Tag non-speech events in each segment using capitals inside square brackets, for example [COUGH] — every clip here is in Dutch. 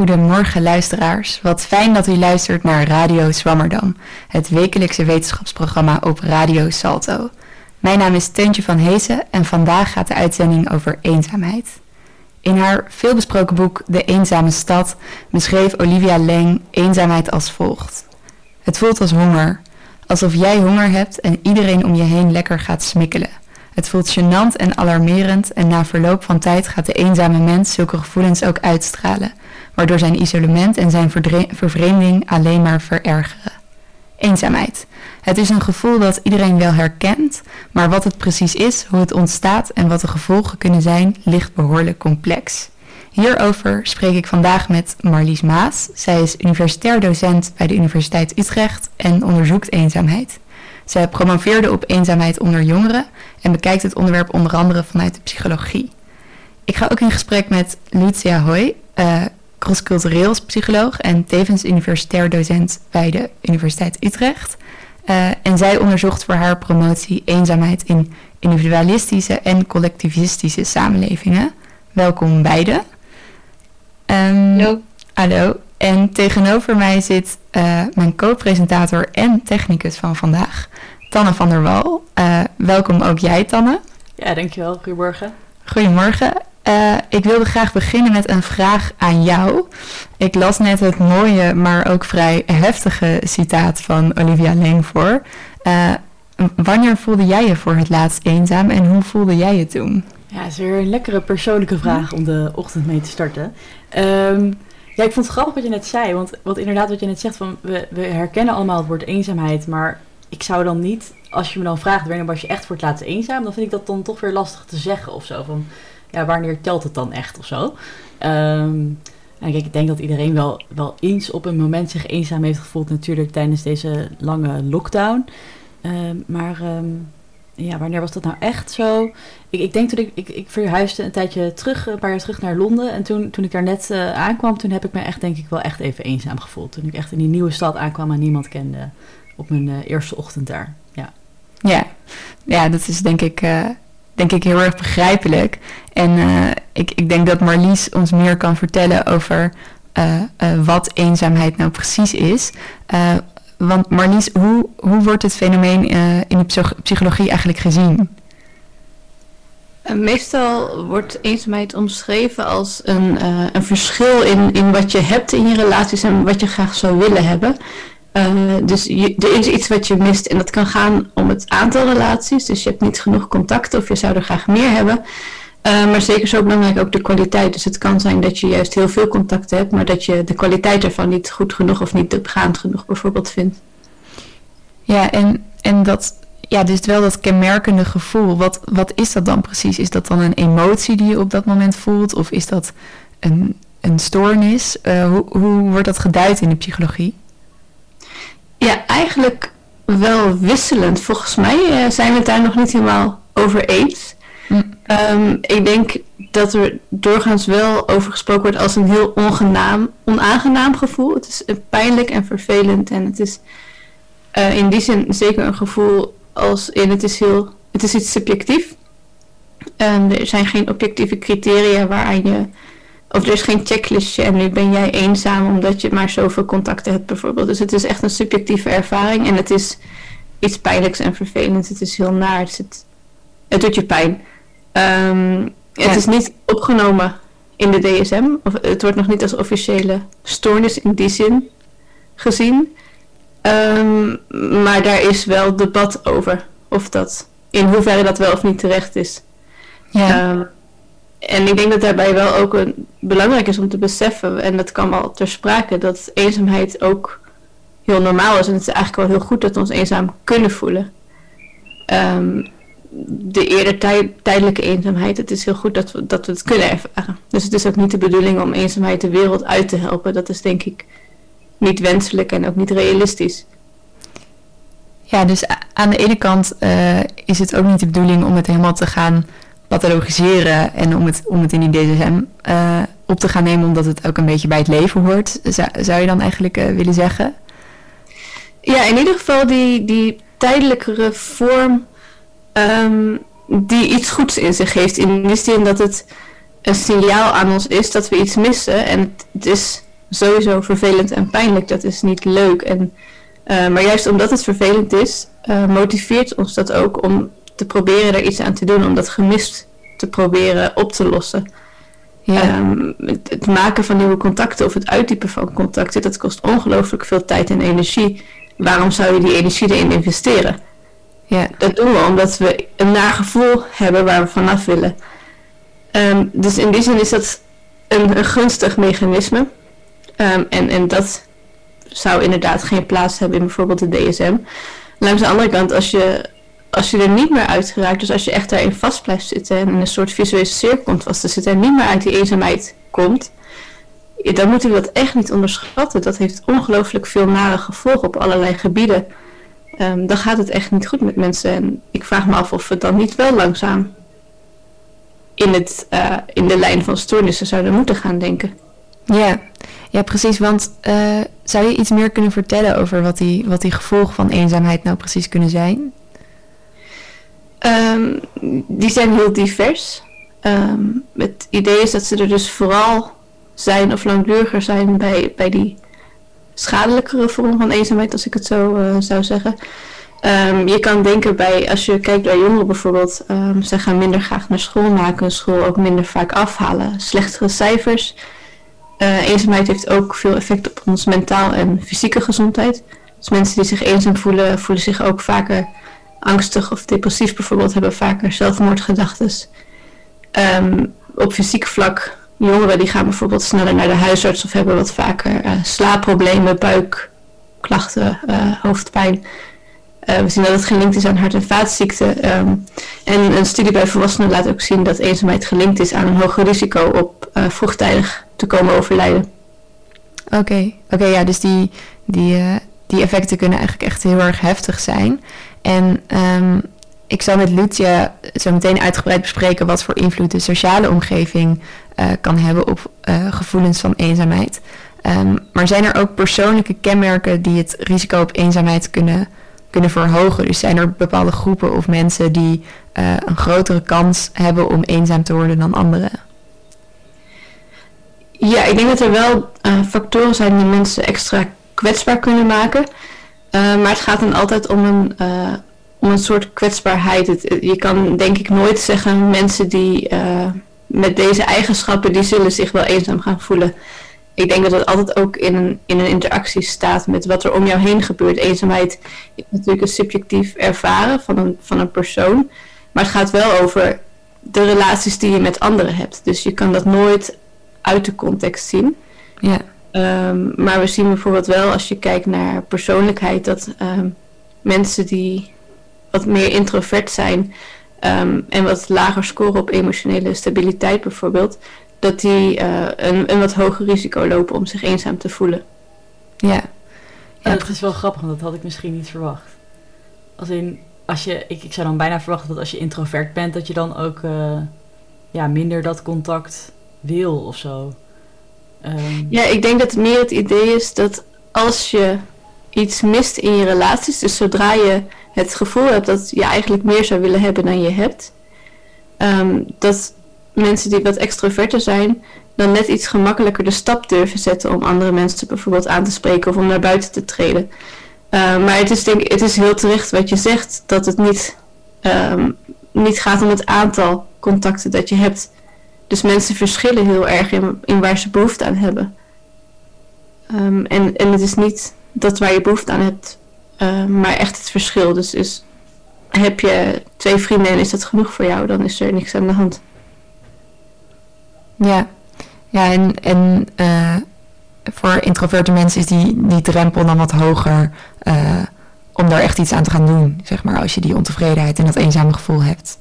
Goedemorgen luisteraars. Wat fijn dat u luistert naar Radio Zwammerdam, het wekelijkse wetenschapsprogramma op Radio Salto. Mijn naam is Teuntje van Heesen en vandaag gaat de uitzending over eenzaamheid. In haar veelbesproken boek De Eenzame Stad beschreef Olivia Leng eenzaamheid als volgt. Het voelt als honger, alsof jij honger hebt en iedereen om je heen lekker gaat smikkelen. Het voelt gênant en alarmerend en na verloop van tijd gaat de eenzame mens zulke gevoelens ook uitstralen, waardoor zijn isolement en zijn vervreemding alleen maar verergeren. Eenzaamheid. Het is een gevoel dat iedereen wel herkent, maar wat het precies is, hoe het ontstaat en wat de gevolgen kunnen zijn, ligt behoorlijk complex. Hierover spreek ik vandaag met Marlies Maas. Zij is universitair docent bij de Universiteit Utrecht en onderzoekt eenzaamheid. Zij promoveerde op eenzaamheid onder jongeren en bekijkt het onderwerp onder andere vanuit de psychologie. Ik ga ook in gesprek met Lucia Hoy, uh, crosscultureel psycholoog en tevens universitair docent bij de Universiteit Utrecht. Uh, en zij onderzocht voor haar promotie eenzaamheid in individualistische en collectivistische samenlevingen. Welkom beiden. Um, hallo. Hallo. En tegenover mij zit uh, mijn co-presentator en technicus van vandaag, Tanne van der Wal. Uh, welkom ook jij, Tanne. Ja, dankjewel. Goedemorgen. Goedemorgen. Uh, ik wilde graag beginnen met een vraag aan jou. Ik las net het mooie, maar ook vrij heftige citaat van Olivia Leng voor. Uh, wanneer voelde jij je voor het laatst eenzaam en hoe voelde jij je toen? Ja, het is weer een lekkere persoonlijke vraag om de ochtend mee te starten. Um, ja, ik vond het grappig wat je net zei. Want wat inderdaad wat je net zegt, van we, we herkennen allemaal het woord eenzaamheid. Maar ik zou dan niet, als je me dan vraagt wanneer was je echt voor het laatst eenzaam, dan vind ik dat dan toch weer lastig te zeggen of zo. Van ja, wanneer telt het dan echt of zo? Um, en ik denk dat iedereen wel, wel eens op een moment zich eenzaam heeft gevoeld, natuurlijk tijdens deze lange lockdown. Um, maar um, ja, wanneer was dat nou echt zo? Ik, ik denk toen ik, ik, ik verhuisde een tijdje terug, een paar jaar terug naar Londen. En toen, toen ik daar net uh, aankwam, toen heb ik me echt, denk ik, wel echt even eenzaam gevoeld. Toen ik echt in die nieuwe stad aankwam en niemand kende op mijn uh, eerste ochtend daar. Ja. ja, ja, dat is denk ik, uh, denk ik heel erg begrijpelijk. En ik, ik denk dat Marlies ons meer kan vertellen over wat eenzaamheid nou precies is. Want Marlies, hoe, hoe wordt het fenomeen in de psychologie eigenlijk gezien? Meestal wordt eenzaamheid omschreven als een, een verschil in, in wat je hebt in je relaties en wat je graag zou willen hebben. Dus je, er is iets wat je mist en dat kan gaan om het aantal relaties. Dus je hebt niet genoeg contact of je zou er graag meer hebben. maar zeker zo belangrijk ook de kwaliteit. Dus het kan zijn dat je juist heel veel contacten hebt, maar dat je de kwaliteit ervan niet goed genoeg of niet diepgaand genoeg bijvoorbeeld vindt. Ja, en, en dat, ja, dus wel dat kenmerkende gevoel. Wat, wat is dat dan precies? Is dat dan een emotie die je op dat moment voelt? Of is dat een, een stoornis? Uh, hoe, hoe wordt dat geduid in de psychologie? Ja, eigenlijk wel wisselend. Volgens mij uh, zijn we het daar nog niet helemaal over eens. Hm. Um, ik denk dat er doorgaans wel over gesproken wordt als een heel ongenaam, onaangenaam gevoel. Het is pijnlijk en vervelend en het is uh, in die zin zeker een gevoel als in het is heel, het is iets subjectief. Um, er zijn geen objectieve criteria waaraan je, of er is geen checklistje en nu ben jij eenzaam omdat je maar zoveel contacten hebt bijvoorbeeld. Dus het is echt een subjectieve ervaring en het is iets pijnlijks en vervelends. Het is heel naar, het, het, doet je pijn. Um, ja. Het is niet opgenomen in de DSM, of het wordt nog niet als officiële stoornis in die zin gezien. Um, maar daar is wel debat over. Of dat, in hoeverre dat wel of niet terecht is. Ja. Um, en ik denk dat daarbij wel ook belangrijk is om te beseffen, en dat kan wel ter sprake, dat eenzaamheid ook heel normaal is. En het is eigenlijk wel heel goed dat we ons eenzaam kunnen voelen. Um, de eerder tij, tijdelijke eenzaamheid, het is heel goed dat we, dat we het kunnen ervaren. Dus het is ook niet de bedoeling om eenzaamheid de wereld uit te helpen. Dat is denk ik niet wenselijk en ook niet realistisch. Ja, dus aan de ene kant uh, is het ook niet de bedoeling om het helemaal te gaan pathologiseren en om het, om het in die DSM uh, op te gaan nemen, omdat het ook een beetje bij het leven hoort, zou, je dan eigenlijk uh, willen zeggen? Ja, in ieder geval die, die tijdelijkere vorm um, die iets goeds in zich heeft. In de zin dat het een signaal aan ons is dat we iets missen. En het is sowieso vervelend en pijnlijk. Dat is niet leuk. En, uh, maar juist omdat het vervelend is, motiveert ons dat ook om te proberen er iets aan te doen. Om dat gemist te proberen op te lossen. Ja. Um, het, het, maken van nieuwe contacten of het uitdiepen van contacten, dat kost ongelooflijk veel tijd en energie. Waarom zou je die energie erin investeren? Ja, dat doen we omdat we een naar gevoel hebben waar we vanaf willen. Um, dus in die zin is dat een, een gunstig mechanisme. Um, en, en dat zou inderdaad geen plaats hebben in bijvoorbeeld de DSM. Langs de andere kant, als je, als je er niet meer uit geraakt, dus als je echt daarin vast blijft zitten en in een soort visuele cirkel komt vast te zitten en niet meer uit die eenzaamheid komt, dan moeten we dat echt niet onderschatten. Dat heeft ongelooflijk veel nare gevolgen op allerlei gebieden. Um, dan gaat het echt niet goed met mensen. En ik vraag me af of we dan niet wel langzaam in, het, uh, in de lijn van stoornissen zouden moeten gaan denken. Ja, ja precies. Want uh, zou je iets meer kunnen vertellen over wat die, wat die gevolgen van eenzaamheid nou precies kunnen zijn? Um, die zijn heel divers. Um, het idee is dat ze er dus vooral zijn of langduriger zijn bij, bij die schadelijkere vorm van eenzaamheid, als ik het zo uh, zou zeggen. Um, je kan denken bij, als je kijkt naar jongeren bijvoorbeeld, ze gaan minder graag naar school, maken school ook minder vaak afhalen, slechtere cijfers. Uh, eenzaamheid heeft ook veel effect op ons mentaal en fysieke gezondheid. Dus mensen die zich eenzaam voelen, voelen zich ook vaker angstig of depressief bijvoorbeeld, hebben vaker zelfmoordgedachten. Um, op fysiek vlak, jongeren die gaan bijvoorbeeld sneller naar de huisarts of hebben wat vaker uh, slaapproblemen, buikklachten, uh, hoofdpijn. Uh, we zien dat het gelinkt is aan hart- en vaatziekten. Um, en een studie bij volwassenen laat ook zien dat eenzaamheid gelinkt is aan een hoger risico op vroegtijdig te komen overlijden. Oké, oké, ja, dus die, die, die effecten kunnen eigenlijk echt heel erg heftig zijn. En um, ik zal met Lucia zo meteen uitgebreid bespreken wat voor invloed de sociale omgeving kan hebben op gevoelens van eenzaamheid. Um, maar zijn er ook persoonlijke kenmerken die het risico op eenzaamheid kunnen kunnen verhogen. Dus zijn er bepaalde groepen of mensen die uh, een grotere kans hebben om eenzaam te worden dan anderen? Ja, ik denk dat er wel factoren zijn die mensen extra kwetsbaar kunnen maken. Uh, maar het gaat dan altijd om een, om een soort kwetsbaarheid. Je kan denk ik nooit zeggen mensen die met deze eigenschappen, die zullen zich wel eenzaam gaan voelen ik denk dat het altijd ook in een, in een interactie staat met wat er om jou heen gebeurt. Eenzaamheid is natuurlijk een subjectief ervaren van een, van een persoon. Maar het gaat wel over de relaties die je met anderen hebt. Dus je kan dat nooit uit de context zien. Ja. Um, maar we zien bijvoorbeeld wel als je kijkt naar persoonlijkheid dat um, mensen die wat meer introvert zijn um, en wat lager scoren op emotionele stabiliteit bijvoorbeeld, dat die uh, een, een wat hoger risico lopen om zich eenzaam te voelen. Ja. ja. dat is wel grappig, want dat had ik misschien niet verwacht. Als in, als je, ik, ik zou dan bijna verwachten dat als je introvert bent, dat je dan ook uh, ja, minder dat contact wil of zo. Um, ja, ik denk dat meer het idee is dat als je iets mist in je relaties, dus zodra je het gevoel hebt dat je eigenlijk meer zou willen hebben dan je hebt, um, dat mensen die wat extroverter zijn, dan net iets gemakkelijker de stap durven zetten om andere mensen bijvoorbeeld aan te spreken of om naar buiten te treden. Uh, maar het is, denk, het is heel terecht wat je zegt, dat het niet, niet gaat om het aantal contacten dat je hebt. Dus mensen verschillen heel erg in, in waar ze behoefte aan hebben. Um, en, en het is niet dat waar je behoefte aan hebt, uh, maar echt het verschil. Dus is, heb je twee vrienden en is dat genoeg voor jou, dan is er niks aan de hand. Ja, ja en, en uh, voor introverte mensen is die, die drempel dan wat hoger uh, om daar echt iets aan te gaan doen, zeg maar, als je die ontevredenheid en dat eenzame gevoel hebt.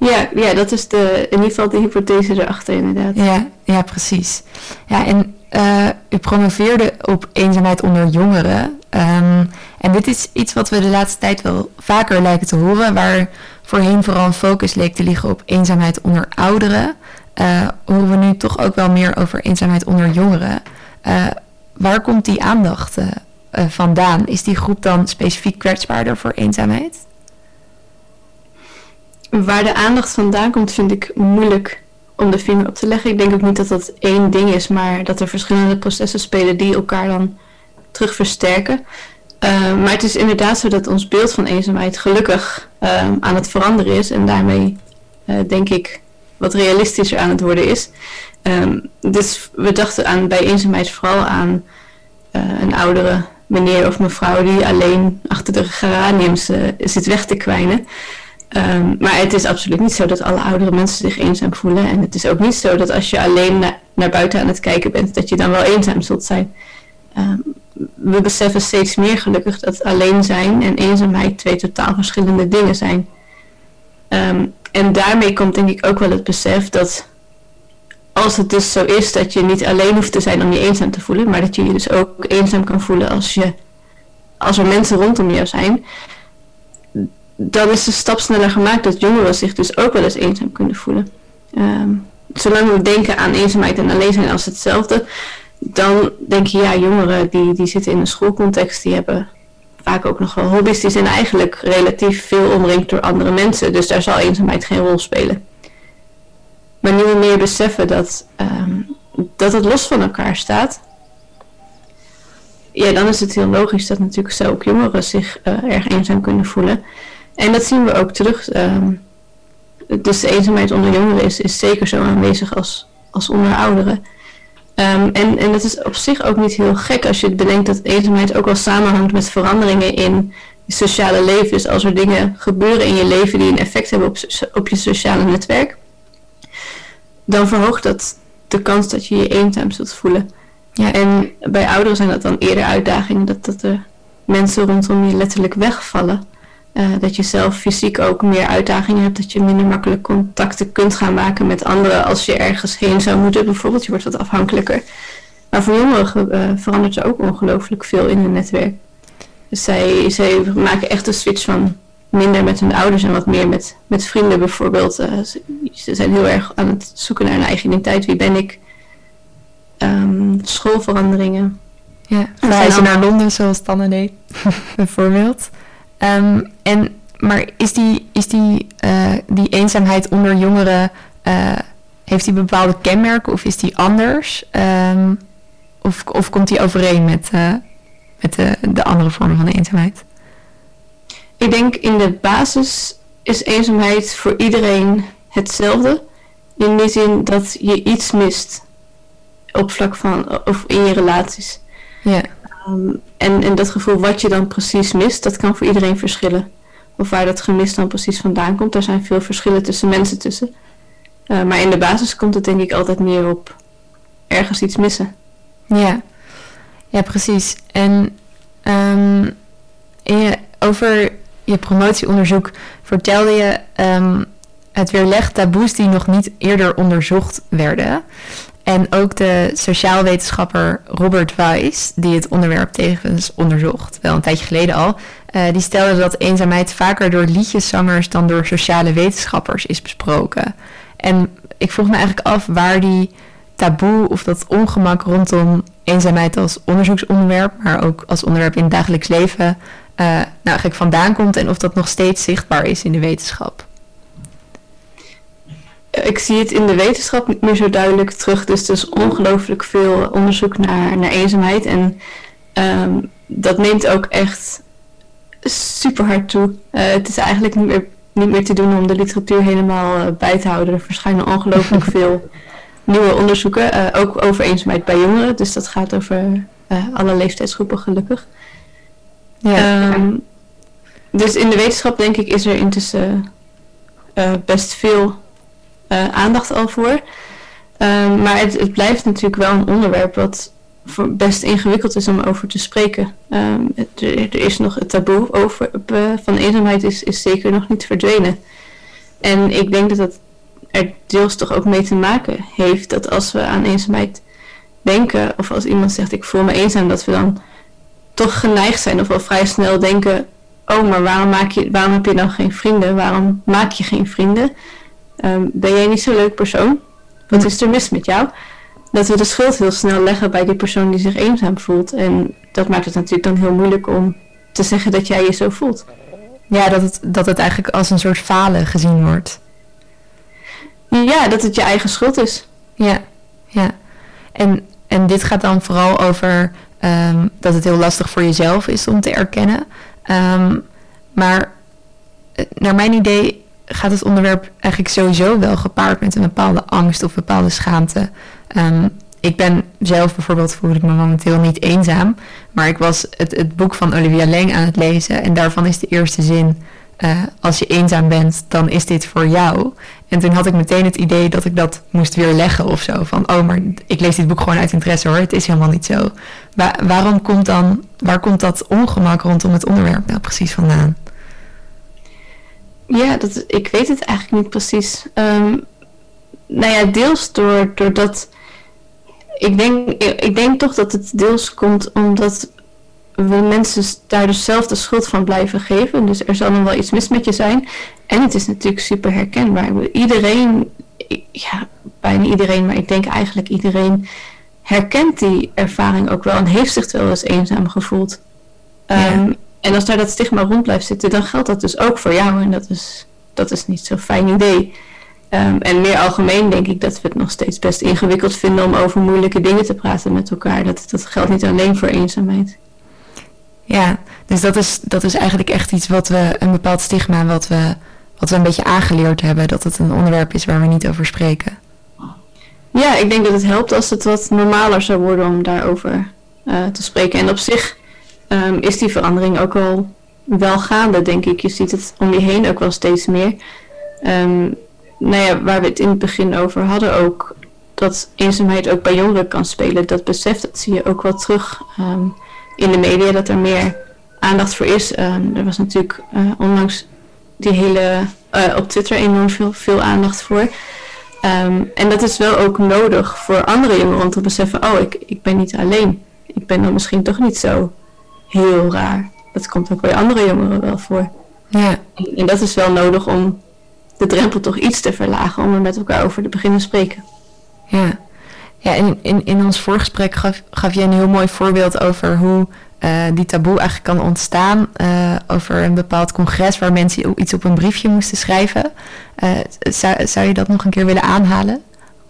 Ja, ja dat is de, in ieder geval de hypothese erachter inderdaad. Ja, ja precies. Ja, en uh, u promoveerde op eenzaamheid onder jongeren. Um, en dit is iets wat we de laatste tijd wel vaker lijken te horen, waar voorheen vooral een focus leek te liggen op eenzaamheid onder ouderen uh, horen we nu toch ook wel meer over eenzaamheid onder jongeren. Uh, waar komt die aandacht vandaan? Is die groep dan specifiek kwetsbaarder voor eenzaamheid? Waar de aandacht vandaan komt, vind ik moeilijk om de vinger op te leggen. Ik denk ook niet dat dat één ding is, maar dat er verschillende processen spelen die elkaar dan terug versterken. Uh, maar het is inderdaad zo dat ons beeld van eenzaamheid gelukkig uh, aan het veranderen is en daarmee uh, denk ik wat realistischer aan het worden is. Um, dus we dachten aan, bij eenzaamheid vooral aan een oudere meneer of mevrouw die alleen achter de geraniums zit weg te kwijnen. Um, maar het is absoluut niet zo dat alle oudere mensen zich eenzaam voelen. En het is ook niet zo dat als je alleen na, naar buiten aan het kijken bent, dat je dan wel eenzaam zult zijn. Um, we beseffen steeds meer gelukkig dat alleen zijn en eenzaamheid twee totaal verschillende dingen zijn. Um, en daarmee komt denk ik ook wel het besef dat als het dus zo is dat je niet alleen hoeft te zijn om je eenzaam te voelen, maar dat je je dus ook eenzaam kan voelen als, je, als er mensen rondom jou zijn, dan is de stap sneller gemaakt dat jongeren zich dus ook wel eens eenzaam kunnen voelen. Um, zolang we denken aan eenzaamheid en alleen zijn als hetzelfde, dan denk je ja, jongeren die, die zitten in een schoolcontext, die hebben vaak ook nog wel hobby's, die zijn eigenlijk relatief veel omringd door andere mensen, dus daar zal eenzaamheid geen rol spelen. Maar nu we meer beseffen dat, um, dat het los van elkaar staat, ja, dan is het heel logisch dat natuurlijk zo ook jongeren zich uh, erg eenzaam kunnen voelen. En dat zien we ook terug. Um, dus de eenzaamheid onder jongeren is, is zeker zo aanwezig als, als onder ouderen. Um, en, en dat is op zich ook niet heel gek als je bedenkt dat eenzaamheid ook wel samenhangt met veranderingen in je sociale leven. Dus als er dingen gebeuren in je leven die een effect hebben op, op je sociale netwerk, dan verhoogt dat de kans dat je je eenzaam zult voelen. Ja. En bij ouderen zijn dat dan eerder uitdagingen dat, dat er mensen rondom je letterlijk wegvallen. Uh, dat je zelf fysiek ook meer uitdagingen hebt, dat je minder makkelijk contacten kunt gaan maken met anderen als je ergens heen zou moeten. Bijvoorbeeld, je wordt wat afhankelijker. Maar voor jongeren uh, verandert er ook ongelooflijk veel in hun netwerk. Dus zij, zij maken echt een switch van minder met hun ouders en wat meer met, met vrienden bijvoorbeeld. Uh, ze, ze, zijn heel erg aan het zoeken naar hun eigen identiteit. Wie ben ik? Um, schoolveranderingen. Ja, reizen naar Londen zoals Tanne deed, [LAUGHS] bijvoorbeeld. Um, en, maar is die, is die, uh, die eenzaamheid onder jongeren, uh, heeft die bepaalde kenmerken of is die anders? Um, of, of komt die overeen met, uh, met de, de andere vormen van de eenzaamheid? Ik denk in de basis is eenzaamheid voor iedereen hetzelfde. In die zin dat je iets mist op vlak van, of in je relaties. Ja. Um, en, dat gevoel wat je dan precies mist, dat kan voor iedereen verschillen. Of waar dat gemis dan precies vandaan komt. Daar zijn veel verschillen tussen mensen tussen. Uh, maar in de basis komt het denk ik altijd meer op ergens iets missen. Ja, ja precies. En je, over je promotieonderzoek vertelde je... Um, het weerlegt taboes die nog niet eerder onderzocht werden. En ook de sociaalwetenschapper Robert Weiss, die het onderwerp tevens onderzocht, wel een tijdje geleden al, uh, die stelde dat eenzaamheid vaker door liedjeszangers dan door sociale wetenschappers is besproken. En ik vroeg me eigenlijk af waar die taboe of dat ongemak rondom eenzaamheid als onderzoeksonderwerp, maar ook als onderwerp in het dagelijks leven, uh, nou eigenlijk vandaan komt en of dat nog steeds zichtbaar is in de wetenschap ik zie het in de wetenschap niet meer zo duidelijk terug. Dus er is ongelooflijk veel onderzoek naar, naar eenzaamheid. En um, dat neemt ook echt super hard toe. Uh, het is eigenlijk niet meer, niet meer te doen om de literatuur helemaal uh, bij te houden. Er verschijnen ongelooflijk [LAUGHS] veel nieuwe onderzoeken. Uh, ook over eenzaamheid bij jongeren. Dus dat gaat over alle leeftijdsgroepen gelukkig. Ja. Um, dus in de wetenschap denk ik is er intussen best veel aandacht al voor. Um, maar het, het, blijft natuurlijk wel een onderwerp wat best ingewikkeld is om over te spreken. Um, het, er, is nog het taboe over, uh, van eenzaamheid is, is zeker nog niet verdwenen. En ik denk dat dat er deels toch ook mee te maken heeft dat als we aan eenzaamheid denken, of als iemand zegt ik voel me eenzaam, dat we dan toch geneigd zijn of wel vrij snel denken, oh maar waarom, maak je, waarom heb je dan geen vrienden? Waarom maak je geen vrienden? Um, ben jij niet zo'n leuk persoon? Wat is er mis met jou? Dat we de schuld heel snel leggen bij die persoon die zich eenzaam voelt. En dat maakt het natuurlijk dan heel moeilijk om te zeggen dat jij je zo voelt. Ja, dat het, dat het eigenlijk als een soort falen gezien wordt. Ja, dat het je eigen schuld is. Ja, ja. En, en dit gaat dan vooral over ehm, dat het heel lastig voor jezelf is om te erkennen. Ehm, maar eh, naar mijn idee gaat het onderwerp eigenlijk sowieso wel gepaard met een bepaalde angst of bepaalde schaamte. Ehm, ik ben zelf bijvoorbeeld, voel ik me momenteel niet eenzaam. Maar ik was het, het boek van Olivia Leng aan het lezen. En daarvan is de eerste zin. Uh, als je eenzaam bent, dan is dit voor jou. En toen had ik meteen het idee dat ik dat moest weerleggen of zo. Van, oh, maar ik lees dit boek gewoon uit interesse hoor. Het is helemaal niet zo. Wa waarom komt dan, waar komt dat ongemak rondom het onderwerp nou precies vandaan? Ja, dat, ik weet het eigenlijk niet precies. Um, nou ja, deels door, doordat ik denk, ik denk toch dat het deels komt omdat we mensen daar dus zelf de schuld van blijven geven. Dus er zal dan wel iets mis met je zijn. En het is natuurlijk super herkenbaar. Iedereen, ja, bijna iedereen, maar ik denk eigenlijk iedereen herkent die ervaring ook wel en heeft zich wel eens eenzaam gevoeld. Ja. En als daar dat stigma rond blijft zitten, dan geldt dat dus ook voor jou. En dat is, dat is niet zo'n fijn idee. Um, en meer algemeen denk ik dat we het nog steeds best ingewikkeld vinden om over moeilijke dingen te praten met elkaar. Dat, dat geldt niet alleen voor eenzaamheid. Ja, dus dat is, dat is eigenlijk echt iets wat we, een bepaald stigma wat we, wat we een beetje aangeleerd hebben. Dat het een onderwerp is waar we niet over spreken. Ja, ik denk dat het helpt als het wat normaler zou worden om daarover uh, te spreken. En op zich um, is die verandering ook al wel gaande, denk ik. Je ziet het om je heen ook wel steeds meer. Um, nou ja, waar we het in het begin over hadden ook, dat eenzaamheid ook bij jongeren kan spelen. Dat besef, dat zie je ook wel terug um, in de media, dat er meer aandacht voor is. Er was natuurlijk uh, onlangs die hele, uh, op Twitter enorm veel, veel aandacht voor. En dat is wel ook nodig voor andere jongeren om te beseffen, oh, ik, ik ben niet alleen. Ik ben dan misschien toch niet zo heel raar. Dat komt ook bij andere jongeren wel voor. Ja. En, en dat is wel nodig om de drempel toch iets te verlagen om er met elkaar over te beginnen spreken. Ja, ja in, in, in ons voorgesprek gaf, gaf je een heel mooi voorbeeld over hoe uh, die taboe eigenlijk kan ontstaan. Uh, over een bepaald congres waar mensen iets op een briefje moesten schrijven. Uh, zou, zou je dat nog een keer willen aanhalen?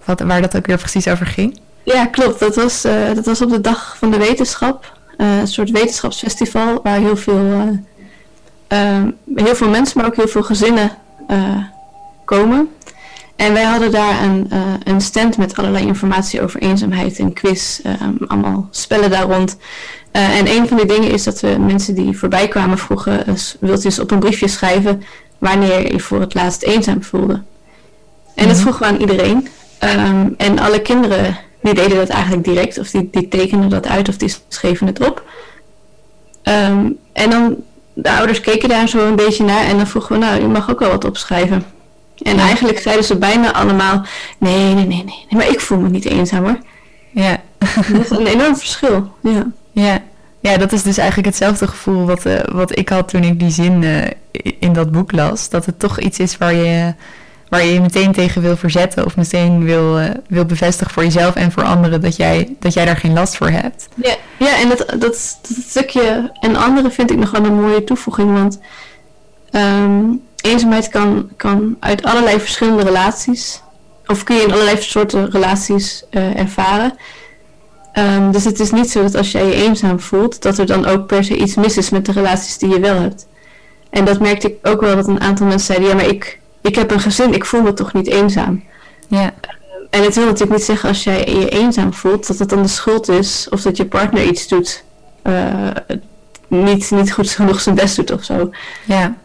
Wat, waar dat ook weer precies over ging? Ja, klopt. Dat was, dat was op de dag van de wetenschap. Een soort wetenschapsfestival waar heel veel, heel veel mensen, maar ook heel veel gezinnen komen. En wij hadden daar een, uh, een stand met allerlei informatie over eenzaamheid en quiz, um, allemaal spellen daar rond. Uh, en een van die dingen is dat we mensen die voorbij kwamen vroegen, wilt u eens op een briefje schrijven wanneer je voor het laatst eenzaam voelde. En dat vroegen we aan iedereen. Um, en alle kinderen die deden dat eigenlijk direct, of die, die tekenden dat uit of die schreven het op. Um, en dan, de ouders keken daar zo een beetje naar en dan vroegen we, nou, u mag ook wel wat opschrijven. En ja. eigenlijk zeiden ze bijna allemaal: nee, nee, nee, nee, nee, maar ik voel me niet eenzaam hoor. Ja. [LAUGHS] Dat is een enorm verschil. Ja. Ja. Ja, dat is dus eigenlijk hetzelfde gevoel wat, uh, wat ik had toen ik die zin uh, in dat boek las. Dat het toch iets is waar je waar je je meteen tegen wil verzetten of meteen wil, uh, wil bevestigen voor jezelf en voor anderen dat jij, dat jij daar geen last voor hebt. Ja, ja en dat, dat, stukje en anderen vind ik nog wel een mooie toevoeging, want um, eenzaamheid kan, kan uit allerlei verschillende relaties, of kun je in allerlei soorten relaties uh, ervaren. Um, dus het is niet zo dat als jij je eenzaam voelt, dat er dan ook per se iets mis is met de relaties die je wel hebt. En dat merkte ik ook wel dat een aantal mensen zeiden, ja maar ik, ik heb een gezin, ik voel me toch niet eenzaam. Ja. Um, en het wil natuurlijk niet zeggen als jij je eenzaam voelt, dat het dan de schuld is of dat je partner iets doet, uh, niet, niet goed genoeg zijn best doet of zo. Ja.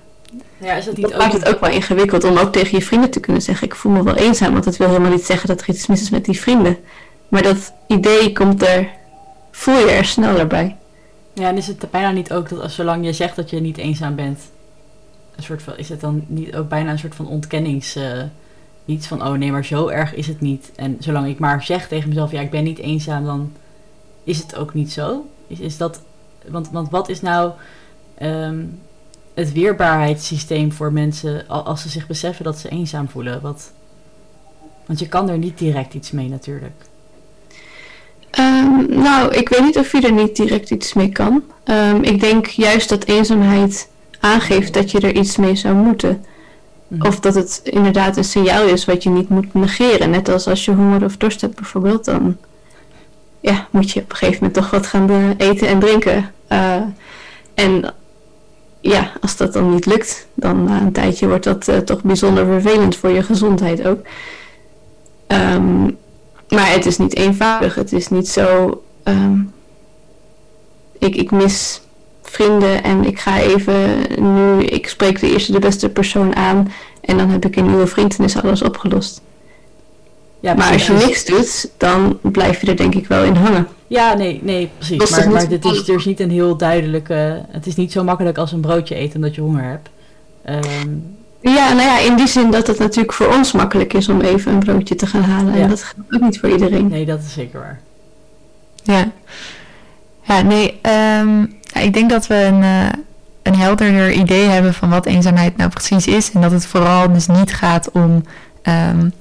Ja, is dat niet dat ook maakt het ook wel ingewikkeld om ook tegen je vrienden te kunnen zeggen: Ik voel me wel eenzaam, want dat wil helemaal niet zeggen dat er iets mis is met die vrienden. Maar dat idee komt er, voel je er sneller bij. Ja, en is het bijna niet ook dat als zolang je zegt dat je niet eenzaam bent, een soort van, is het dan niet ook bijna een soort van ontkennings. Uh, iets van: Oh nee, maar zo erg is het niet. En zolang ik maar zeg tegen mezelf: Ja, ik ben niet eenzaam, dan is het ook niet zo. Is, is dat, want, want wat is nou. Um, het weerbaarheidssysteem voor mensen als ze zich beseffen dat ze eenzaam voelen? Wat, want je kan er niet direct iets mee natuurlijk. Um, nou, ik weet niet of je er niet direct iets mee kan. Um, ik denk juist dat eenzaamheid aangeeft dat je er iets mee zou moeten. Mhm. Of dat het inderdaad een signaal is wat je niet moet negeren. Net als als je honger of dorst hebt bijvoorbeeld, dan ja, moet je op een gegeven moment toch wat gaan eh, eten en drinken. Uh, en ja, als dat dan niet lukt, dan na een tijdje wordt dat uh, toch bijzonder vervelend voor je gezondheid ook. Um, maar het is niet eenvoudig. Het is niet zo. Um, ik, ik mis vrienden en ik ga even nu. Ik spreek de eerste de beste persoon aan en dan heb ik een nieuwe vriend en is alles opgelost. Ja, maar als je niks doet, dan blijf je er denk ik wel in hangen. Ja, nee, nee, precies. Maar, maar dit is dus niet een heel duidelijke... Het is niet zo makkelijk als een broodje eten omdat je honger hebt. Um, ja, nou ja, in die zin dat het natuurlijk voor ons makkelijk is om even een broodje te gaan halen. En dat gaat ook niet voor iedereen. Nee, dat is zeker waar. Ja, ja nee, um, ik denk dat we een, uh, een helderder idee hebben van wat eenzaamheid nou precies is. En dat het vooral dus niet gaat om um,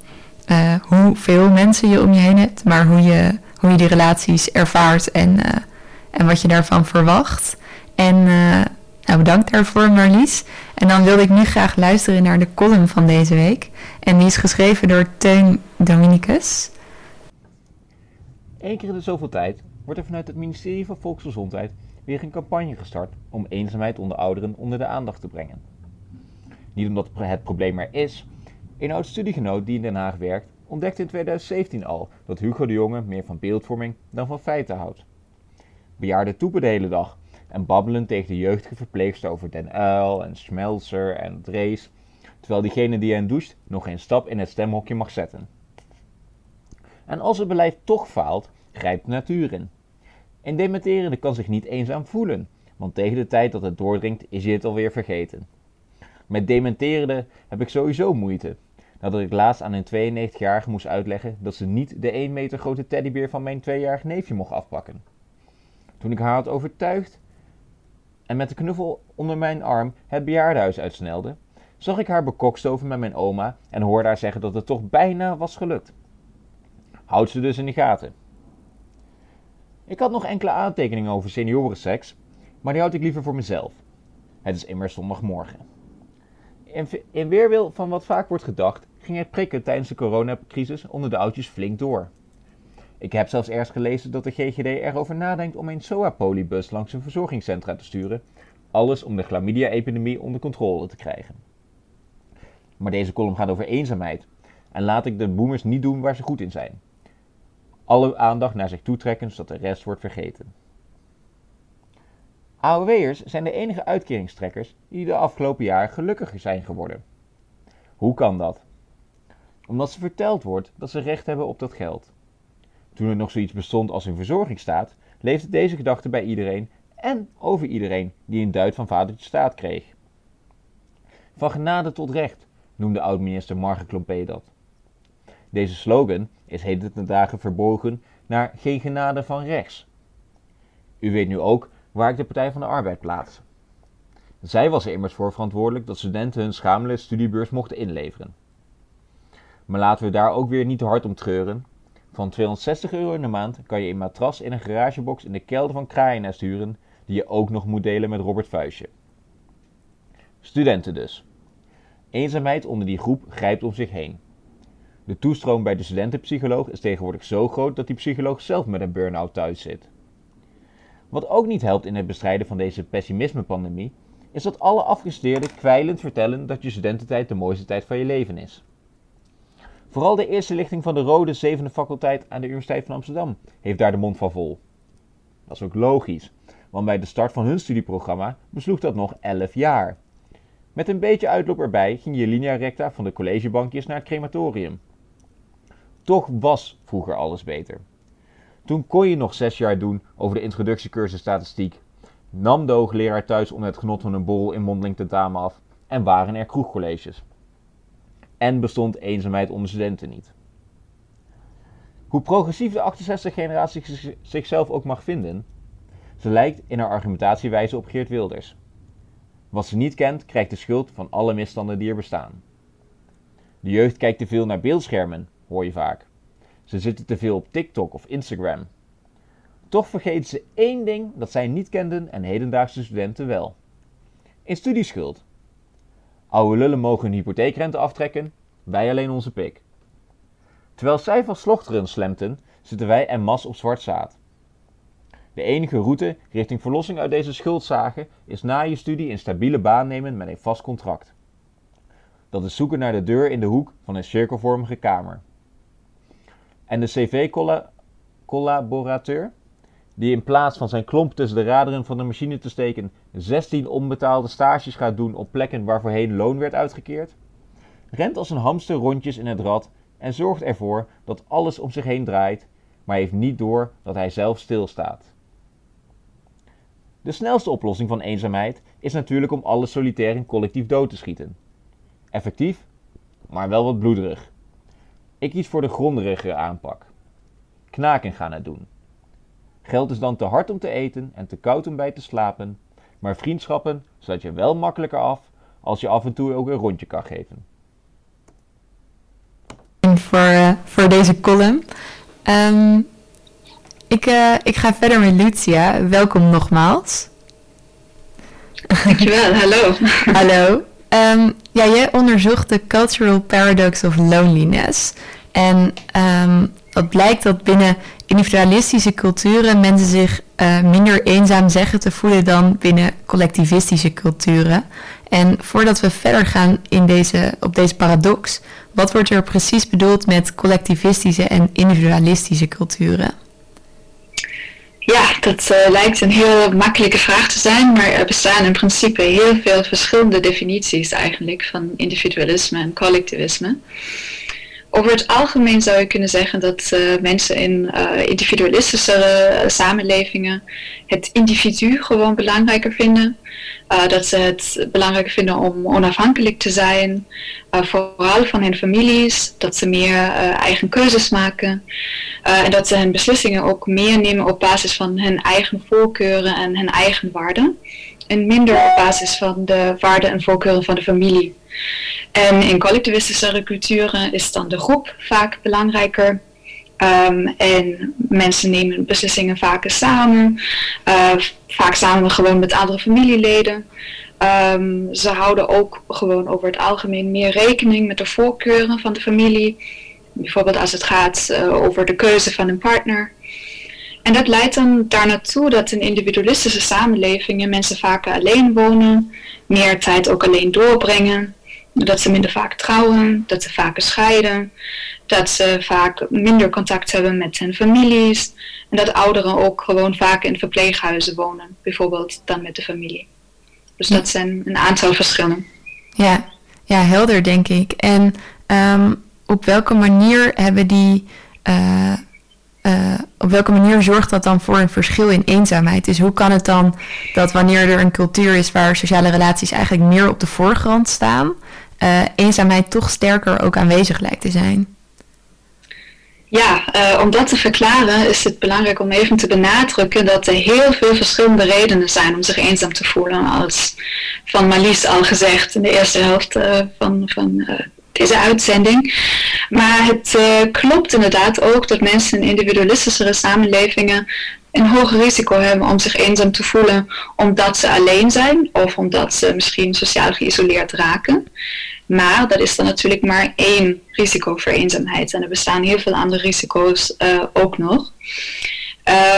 uh, hoeveel mensen je om je heen hebt, maar hoe je, hoe je die relaties ervaart en, uh, en wat je daarvan verwacht. En nou, bedankt daarvoor Marlies. En dan wilde ik nu graag luisteren naar de column van deze week. En die is geschreven door Teun Dominicus. Eén keer in de zoveel tijd wordt er vanuit het ministerie van Volksgezondheid weer een campagne gestart om eenzaamheid onder ouderen onder de aandacht te brengen. Niet omdat het probleem er is. Een oud studiegenoot die in Den Haag werkt ontdekte in 2017 al dat Hugo de Jonge meer van beeldvorming dan van feiten houdt. Bejaarden toepen de hele dag en babbelen tegen de jeugdige verpleegster over Den Uil en Schmelzer en Drees, terwijl diegene die hen doucht nog geen stap in het stemhokje mag zetten. En als het beleid toch faalt, grijpt de natuur in. Een dementerende kan zich niet eenzaam voelen, want tegen de tijd dat het doordringt is hij het alweer vergeten. Met dementerende heb ik sowieso moeite, nadat ik laatst aan een 92-jarige moest uitleggen dat ze niet de 1 meter grote teddybeer van mijn 2-jarig neefje mocht afpakken. Toen ik haar had overtuigd en met de knuffel onder mijn arm het bejaardenhuis uitsnelde, zag ik haar bekokstoven met mijn oma en hoorde haar zeggen dat het toch bijna was gelukt. Houd ze dus in de gaten. Ik had nog enkele aantekeningen over seniorenseks, maar die houd ik liever voor mezelf. Het is immers zondagmorgen. In, in weerwil van wat vaak wordt gedacht, ging het prikken tijdens de coronacrisis onder de oudjes flink door. Ik heb zelfs ergens gelezen dat de GGD erover nadenkt om een SOA-polybus langs een verzorgingscentra te sturen. Alles om de chlamydia-epidemie onder controle te krijgen. Maar deze column gaat over eenzaamheid. En laat ik de boomers niet doen waar ze goed in zijn. Alle aandacht naar zich toe trekken zodat de rest wordt vergeten. AOW'ers zijn de enige uitkeringstrekkers die de afgelopen jaren gelukkiger zijn geworden. Hoe kan dat? Omdat ze verteld wordt dat ze recht hebben op dat geld. Toen er nog zoiets bestond als een verzorgingsstaat, leefde deze gedachte bij iedereen en over iedereen die een duit van vadertje staat kreeg. Van genade tot recht, noemde oud-minister Marge Klompé dat. Deze slogan is heden ten dagen verbogen naar geen genade van rechts. U weet nu ook waar ik de Partij van de Arbeid plaats. Zij was er immers voor verantwoordelijk dat studenten hun schamele studiebeurs mochten inleveren. Maar laten we daar ook weer niet te hard om treuren, van 260 euro in de maand kan je een matras in een garagebox in de kelder van Kraaiennest huren, die je ook nog moet delen met Robert Vuistje. Studenten dus. Eenzaamheid onder die groep grijpt om zich heen. De toestroom bij de studentenpsycholoog is tegenwoordig zo groot dat die psycholoog zelf met een burn-out thuis zit. Wat ook niet helpt in het bestrijden van deze pessimisme-pandemie, is dat alle afgestudeerden kwijlend vertellen dat je studententijd de mooiste tijd van je leven is. Vooral de eerste lichting van de Rode Zevende Faculteit aan de Universiteit van Amsterdam heeft daar de mond van vol. Dat is ook logisch, want bij de start van hun studieprogramma besloeg dat nog 11 jaar. Met een beetje uitloop erbij ging je linea recta van de collegebankjes naar het crematorium. Toch was vroeger alles beter. Toen kon je nog zes jaar doen over de introductiecursus statistiek, nam de hoogleraar thuis om het genot van een borrel in mondeling tentamen af en waren er kroegcolleges en bestond eenzaamheid onder studenten niet. Hoe progressief de 68-generatie zichzelf ook mag vinden, ze lijkt in haar argumentatiewijze op Geert Wilders. Wat ze niet kent, krijgt de schuld van alle misstanden die er bestaan. De jeugd kijkt te veel naar beeldschermen, hoor je vaak. Ze zitten te veel op TikTok of Instagram. Toch vergeten ze één ding dat zij niet kenden en hedendaagse studenten wel. In studieschuld. Oude lullen mogen hun hypotheekrente aftrekken, wij alleen onze pik. Terwijl zij van slochteren slemten, zitten wij en mas op zwart zaad. De enige route richting verlossing uit deze schuldzagen is na je studie een stabiele baan nemen met een vast contract. Dat is zoeken naar de deur in de hoek van een cirkelvormige kamer. En de cv-collaborateur, die in plaats van zijn klomp tussen de raderen van de machine te steken 16 onbetaalde stages gaat doen op plekken waar voorheen loon werd uitgekeerd, rent als een hamster rondjes in het rad en zorgt ervoor dat alles om zich heen draait, maar heeft niet door dat hij zelf stilstaat. De snelste oplossing van eenzaamheid is natuurlijk om alle solitairen collectief dood te schieten. Effectief, maar wel wat bloederig. Ik kies voor de grondigere aanpak. Knaken gaan het doen. Geld is dan te hard om te eten en te koud om bij te slapen, maar vriendschappen sluit je wel makkelijker af als je af en toe ook een rondje kan geven. Voor, uh, voor deze column. Um, ik, uh, ik ga verder met Lucia. Welkom nogmaals. Dankjewel, hallo. hallo. Um, ja, jij onderzocht de Cultural Paradox of Loneliness. En um, het blijkt dat binnen individualistische culturen mensen zich uh, minder eenzaam zeggen te voelen dan binnen collectivistische culturen. En voordat we verder gaan in deze, op deze paradox, wat wordt er precies bedoeld met collectivistische en individualistische culturen? Ja, dat uh, lijkt een heel makkelijke vraag te zijn, maar er bestaan in principe heel veel verschillende definities eigenlijk van individualisme en collectivisme. Over het algemeen zou je kunnen zeggen dat uh, mensen in uh, individualistische samenlevingen het individu gewoon belangrijker vinden. Dat ze het belangrijker vinden om onafhankelijk te zijn, vooral van hun families, dat ze meer eigen keuzes maken en dat ze hun beslissingen ook meer nemen op basis van hun eigen voorkeuren en hun eigen waarden en minder op basis van de waarden en voorkeuren van de familie. En in collectivistische culturen is dan de groep vaak belangrijker. Um, en mensen nemen beslissingen vaker samen, uh, vaak samen gewoon met andere familieleden. Um, ze houden ook gewoon over het algemeen meer rekening met de voorkeuren van de familie. Bijvoorbeeld als het gaat uh, over de keuze van een partner. En dat leidt dan daar naartoe dat in individualistische samenlevingen mensen vaker alleen wonen, meer tijd ook alleen doorbrengen dat ze minder vaak trouwen, dat ze vaker scheiden, dat ze vaak minder contact hebben met hun families en dat ouderen ook gewoon vaak in verpleeghuizen wonen, bijvoorbeeld dan met de familie. Dus dat zijn een aantal verschillen. Ja, ja helder denk ik. En um, op welke manier hebben die. Uh, uh, op welke manier zorgt dat dan voor een verschil in eenzaamheid? Dus hoe kan het dan dat wanneer er een cultuur is waar sociale relaties eigenlijk meer op de voorgrond staan, uh, eenzaamheid toch sterker ook aanwezig lijkt te zijn? Ja, uh, om dat te verklaren is het belangrijk om even te benadrukken dat er heel veel verschillende redenen zijn om zich eenzaam te voelen. Als van Marlies al gezegd in de eerste helft uh, van, van deze uitzending. Maar het klopt inderdaad ook dat mensen in individualistischere samenlevingen een hoger risico hebben om zich eenzaam te voelen omdat ze alleen zijn of omdat ze misschien sociaal geïsoleerd raken. Maar dat is dan natuurlijk maar één risico voor eenzaamheid. En er bestaan heel veel andere risico's uh, ook nog.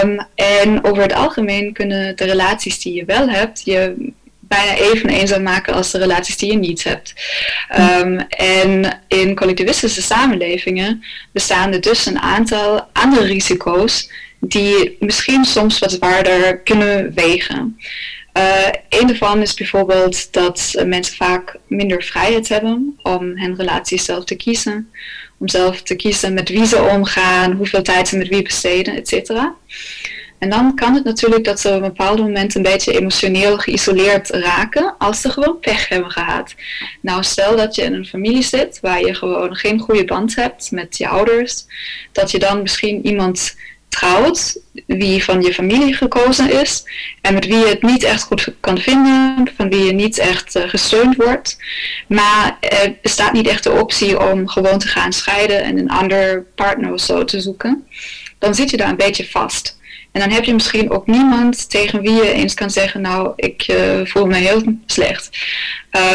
Um, en over het algemeen kunnen de relaties die je wel hebt, je bijna even eenzaam maken als de relaties die je niet hebt. Um, en in collectivistische samenlevingen bestaan er dus een aantal andere risico's die misschien soms wat zwaarder kunnen wegen. Uh, een daarvan is bijvoorbeeld dat mensen vaak minder vrijheid hebben om hun relaties zelf te kiezen. Om zelf te kiezen met wie ze omgaan, hoeveel tijd ze met wie besteden, etc. En dan kan het natuurlijk dat ze op een bepaald moment een beetje emotioneel geïsoleerd raken als ze gewoon pech hebben gehad. Nou, stel dat je in een familie zit waar je gewoon geen goede band hebt met je ouders, dat je dan misschien iemand trouwt, wie van je familie gekozen is en met wie je het niet echt goed kan vinden, van wie je niet echt uh, gesteund wordt. Maar er bestaat niet echt de optie om gewoon te gaan scheiden en een ander partner of zo te zoeken. Dan zit je daar een beetje vast. En dan heb je misschien ook niemand tegen wie je eens kan zeggen, nou, ik uh, voel me heel slecht.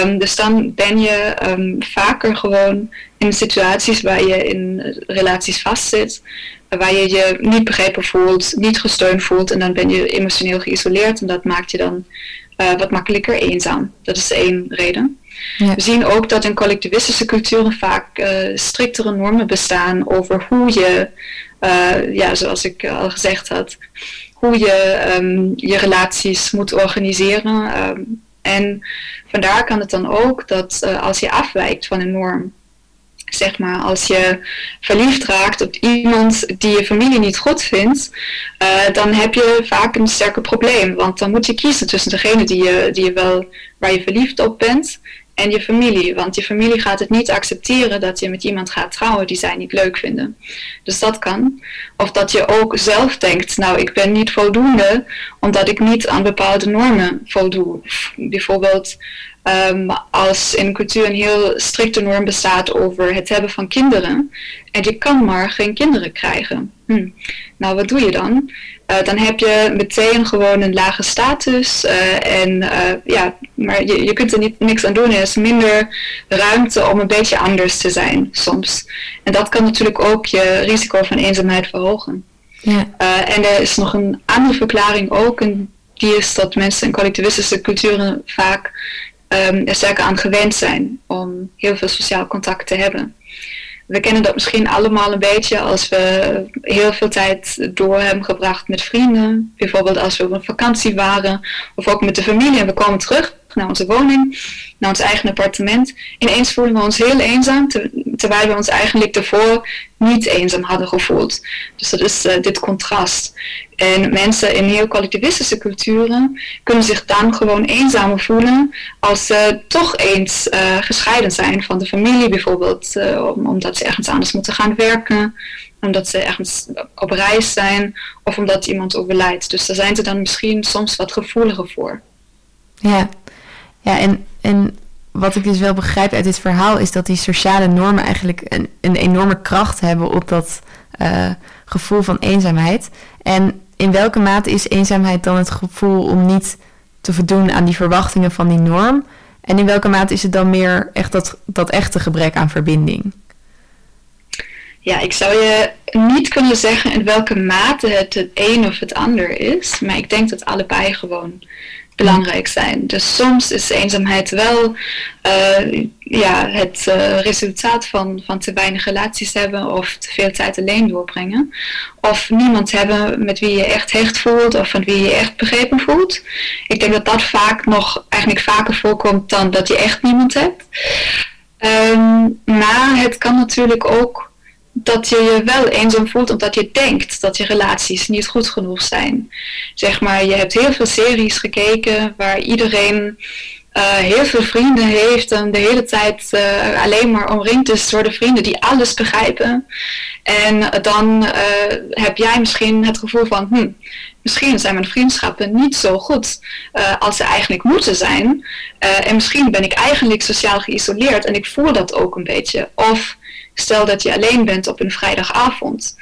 Um, dus dan ben je um, vaker gewoon in situaties waar je in relaties vastzit, waar je je niet begrepen voelt, niet gesteund voelt en dan ben je emotioneel geïsoleerd en dat maakt je dan uh, wat makkelijker eenzaam. Dat is één reden. Ja. We zien ook dat in collectivistische culturen vaak uh, striktere normen bestaan over hoe je, uh, ja, zoals ik al gezegd had, hoe je um, je relaties moet organiseren. Um, en vandaar kan het dan ook dat als je afwijkt van een norm, zeg maar, als je verliefd raakt op iemand die je familie niet goed vindt, uh, dan heb je vaak een sterker probleem. Want dan moet je kiezen tussen degene die je, die je wel, waar je verliefd op bent en je familie. Want je familie gaat het niet accepteren dat je met iemand gaat trouwen die zij niet leuk vinden. Dus dat kan. Of dat je ook zelf denkt, nou ik ben niet voldoende omdat ik niet aan bepaalde normen voldoe. Bijvoorbeeld um, als in cultuur een heel strikte norm bestaat over het hebben van kinderen. En je kan maar geen kinderen krijgen. Hm. Nou, wat doe je dan? Uh, dan heb je meteen gewoon een lage status. Uh, en uh, ja, maar je, je kunt er niet, niks aan doen. Er is minder ruimte om een beetje anders te zijn soms. En dat kan natuurlijk ook je risico van eenzaamheid verhogen. Ja. en er is nog een andere verklaring ook. En die is dat mensen in collectivistische culturen vaak um, er sterker aan gewend zijn om heel veel sociaal contact te hebben. We kennen dat misschien allemaal een beetje als we heel veel tijd door hebben gebracht met vrienden. Bijvoorbeeld als we op een vakantie waren of ook met de familie en we komen terug naar onze woning, naar ons eigen appartement. Ineens voelen we ons heel eenzaam, terwijl we ons eigenlijk daarvoor niet eenzaam hadden gevoeld. Dus dat is uh, dit contrast. En mensen in heel collectivistische culturen kunnen zich dan gewoon eenzamer voelen als ze toch eens uh, gescheiden zijn van de familie bijvoorbeeld, uh, omdat ze ergens anders moeten gaan werken omdat ze ergens op reis zijn of omdat iemand overlijdt. Dus daar zijn ze dan misschien soms wat gevoeliger voor. Ja, ja, en, en wat ik dus wel begrijp uit dit verhaal is dat die sociale normen eigenlijk een, een enorme kracht hebben op dat uh, gevoel van eenzaamheid. En in welke mate is eenzaamheid dan het gevoel om niet te voldoen aan die verwachtingen van die norm? En in welke mate is het dan meer echt dat, dat echte gebrek aan verbinding? Ja, ik zou je niet kunnen zeggen in welke mate het het een of het ander is, maar ik denk dat allebei gewoon belangrijk zijn. Dus soms is eenzaamheid wel uh, ja, het uh, resultaat van, van te weinig relaties hebben of te veel tijd alleen doorbrengen. Of niemand hebben met wie je echt hecht voelt of van wie je echt begrepen voelt. Ik denk dat dat vaak nog eigenlijk vaker voorkomt dan dat je echt niemand hebt. Um, maar het kan natuurlijk ook dat je je wel eenzaam voelt omdat je denkt dat je relaties niet goed genoeg zijn. Zeg maar, je hebt heel veel series gekeken waar iedereen uh, heel veel vrienden heeft en de hele tijd uh, alleen maar omringd is door de vrienden die alles begrijpen. En dan uh, heb jij misschien het gevoel van, hm, misschien zijn mijn vriendschappen niet zo goed als ze eigenlijk moeten zijn. en misschien ben ik eigenlijk sociaal geïsoleerd en ik voel dat ook een beetje. Of stel dat je alleen bent op een vrijdagavond,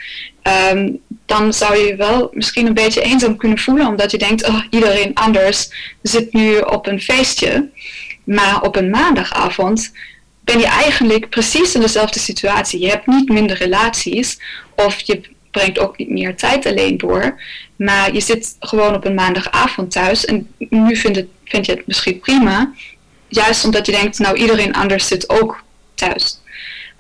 um, dan zou je je wel misschien een beetje eenzaam kunnen voelen, omdat je denkt, oh, iedereen anders zit nu op een feestje. Maar op een maandagavond ben je eigenlijk precies in dezelfde situatie. Je hebt niet minder relaties of je brengt ook niet meer tijd alleen door. Maar je zit gewoon op een maandagavond thuis en nu vind, het, vind je het misschien prima. Juist omdat je denkt, nou iedereen anders zit ook thuis.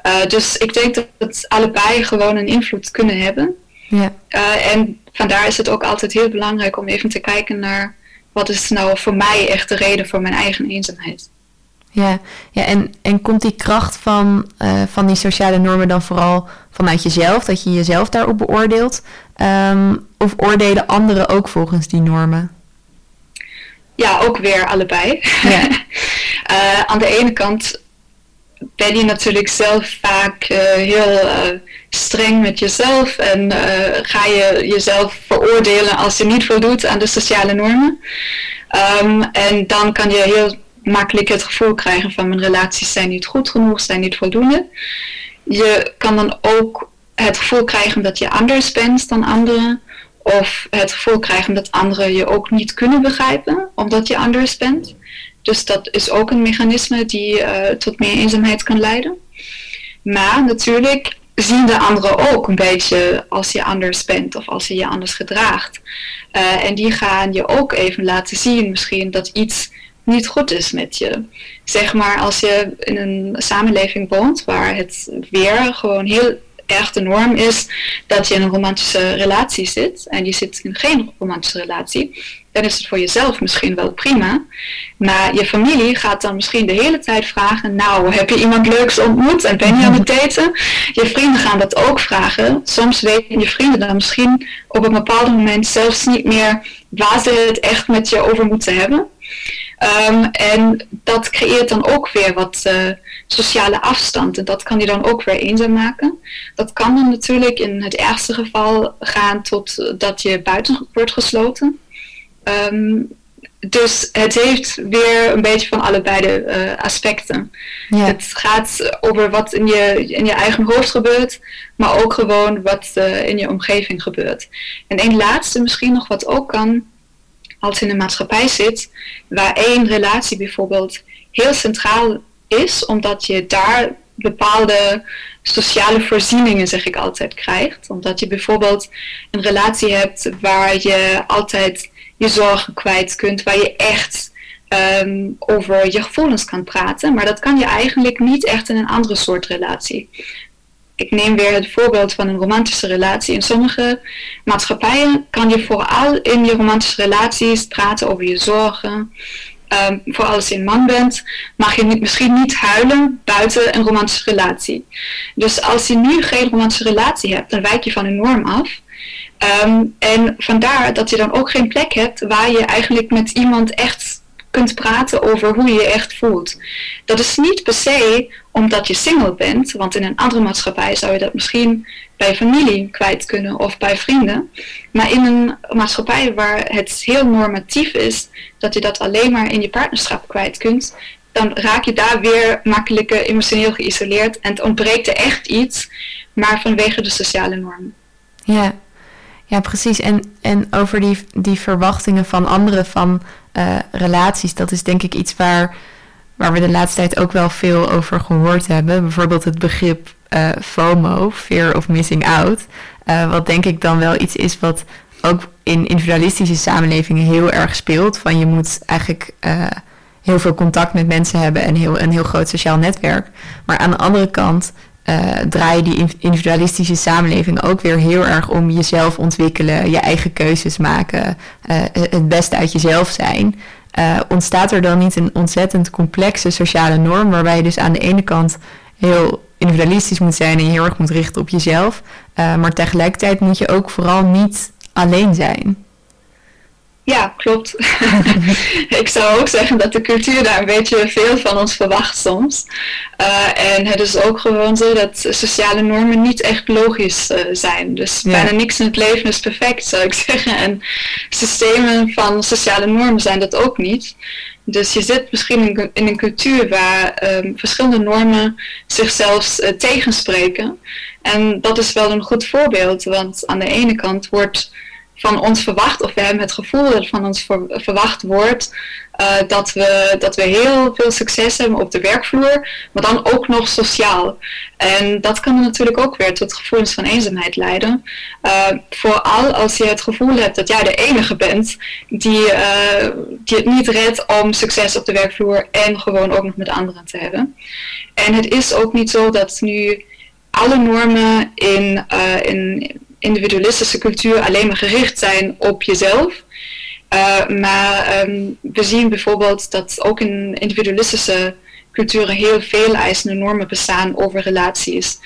Uh, dus ik denk dat het allebei gewoon een invloed kunnen hebben. Ja. Uh, en vandaar is het ook altijd heel belangrijk om even te kijken naar wat is nou voor mij echt de reden voor mijn eigen eenzaamheid. Ja, ja en, en komt die kracht van, uh, van die sociale normen dan vooral vanuit jezelf, dat je jezelf daarop beoordeelt? Um, of oordelen anderen ook volgens die normen? Ja, ook weer allebei. Ja. uh, [LAUGHS] aan de ene kant ben je natuurlijk zelf vaak uh, heel uh, streng met jezelf en uh, ga je jezelf veroordelen als je niet voldoet aan de sociale normen. Um, en dan kan je heel makkelijk het gevoel krijgen van mijn relaties zijn niet goed genoeg, zijn niet voldoende. Je kan dan ook het gevoel krijgen dat je anders bent dan anderen Of het gevoel krijgen dat anderen je ook niet kunnen begrijpen omdat je anders bent. Dus dat is ook een mechanisme die uh, tot meer eenzaamheid kan leiden. Maar natuurlijk zien de anderen ook een beetje als je anders bent of als je je anders gedraagt. Uh, en die gaan je ook even laten zien misschien dat iets niet goed is met je. Zeg maar als je in een samenleving woont waar het weer gewoon heel erg de norm is dat je in een romantische relatie zit en je zit in geen romantische relatie, dan is het voor jezelf misschien wel prima. Maar je familie gaat dan misschien de hele tijd vragen, nou, heb je iemand leuks ontmoet en ben je aan het daten? Je vrienden gaan dat ook vragen. Soms weten je vrienden dan misschien op een bepaald moment zelfs niet meer waar ze het echt met je over moeten hebben. Um, en dat creëert dan ook weer wat uh, sociale afstand. En dat kan je dan ook weer eenzaam maken. Dat kan dan natuurlijk in het ergste geval gaan tot dat je buiten wordt gesloten. Um, dus het heeft weer een beetje van allebei de uh, aspecten. Ja. Het gaat over wat in je, in je eigen hoofd gebeurt, maar ook gewoon wat uh, in je omgeving gebeurt. En een laatste misschien nog wat ook kan, als in een maatschappij zit, waar één relatie bijvoorbeeld heel centraal is, omdat je daar bepaalde sociale voorzieningen, zeg ik altijd, krijgt. Omdat je bijvoorbeeld een relatie hebt waar je altijd je zorgen kwijt kunt, waar je echt um, over je gevoelens kan praten. Maar dat kan je eigenlijk niet echt in een andere soort relatie. Ik neem weer het voorbeeld van een romantische relatie. In sommige maatschappijen kan je vooral in je romantische relaties praten over je zorgen. Um, vooral als je een man bent, mag je misschien niet huilen buiten een romantische relatie. Dus als je nu geen romantische relatie hebt, dan wijk je van een norm af. Um, en vandaar dat je dan ook geen plek hebt waar je eigenlijk met iemand echt kunt praten over hoe je je echt voelt. Dat is niet per se omdat je single bent, want in een andere maatschappij zou je dat misschien bij familie kwijt kunnen of bij vrienden. Maar in een maatschappij waar het heel normatief is dat je dat alleen maar in je partnerschap kwijt kunt, dan raak je daar weer makkelijker emotioneel geïsoleerd en het ontbreekt er echt iets, maar vanwege de sociale normen. Ja, ja, precies. En, en over die, die verwachtingen van anderen van uh, relaties, dat is denk ik iets waar, waar we de laatste tijd ook wel veel over gehoord hebben. Bijvoorbeeld het begrip uh, FOMO, Fear of Missing Out. Uh, wat denk ik dan wel iets is wat ook in individualistische samenlevingen heel erg speelt. Van je moet eigenlijk heel veel contact met mensen hebben en heel, een heel groot sociaal netwerk. Maar aan de andere kant uh, draaien die individualistische samenleving ook weer heel erg om jezelf ontwikkelen, je eigen keuzes maken, uh, het beste uit jezelf zijn. Uh, ontstaat er dan niet een ontzettend complexe sociale norm, waarbij je dus aan de ene kant heel individualistisch moet zijn en je heel erg moet richten op jezelf, maar tegelijkertijd moet je ook vooral niet alleen zijn. Ja, klopt. [LAUGHS] ik zou ook zeggen dat de cultuur daar een beetje veel van ons verwacht soms. Uh, en het is ook gewoon zo dat sociale normen niet echt logisch uh, zijn. Dus ja. bijna niks in het leven is perfect, zou ik [LAUGHS] zeggen. En systemen van sociale normen zijn dat ook niet. Dus je zit misschien in, een cultuur waar um, verschillende normen zichzelf uh, tegenspreken. En dat is wel een goed voorbeeld, want aan de ene kant wordt van ons verwacht, of we hebben het gevoel dat van ons verwacht wordt, uh, dat, we, dat we heel veel succes hebben op de werkvloer, maar dan ook nog sociaal. En dat kan natuurlijk ook weer tot gevoelens van eenzaamheid leiden. Uh, vooral als je het gevoel hebt dat jij de enige bent die, uh, die het niet redt om succes op de werkvloer en gewoon ook nog met anderen te hebben. En het is ook niet zo dat nu alle normen in, in individualistische cultuur alleen maar gericht zijn op jezelf. Uh, maar um, we zien bijvoorbeeld dat ook in individualistische culturen heel veel eisende normen bestaan over relaties.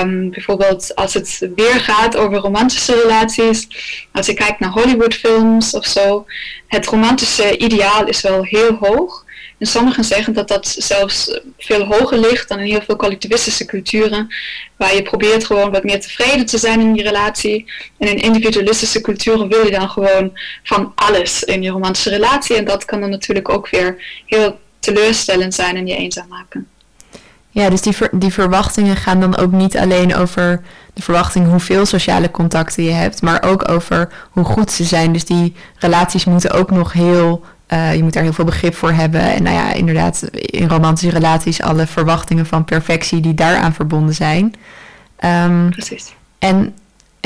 Um, bijvoorbeeld als het weer gaat over romantische relaties, als je kijkt naar Hollywoodfilms of zo, het romantische ideaal is wel heel hoog. En sommigen zeggen dat dat zelfs veel hoger ligt dan in heel veel collectivistische culturen, waar je probeert gewoon wat meer tevreden te zijn in je relatie. En in individualistische culturen wil je dan gewoon van alles in je romantische relatie. En dat kan dan natuurlijk ook weer heel teleurstellend zijn en je eenzaam maken. Ja, dus die, die verwachtingen gaan dan ook niet alleen over de verwachting hoeveel sociale contacten je hebt, maar ook over hoe goed ze zijn. Dus die relaties moeten ook nog heel, eh, je moet daar heel veel begrip voor hebben. En nou ja, inderdaad, in romantische relaties alle verwachtingen van perfectie die daaraan verbonden zijn. Ehm, Precies. en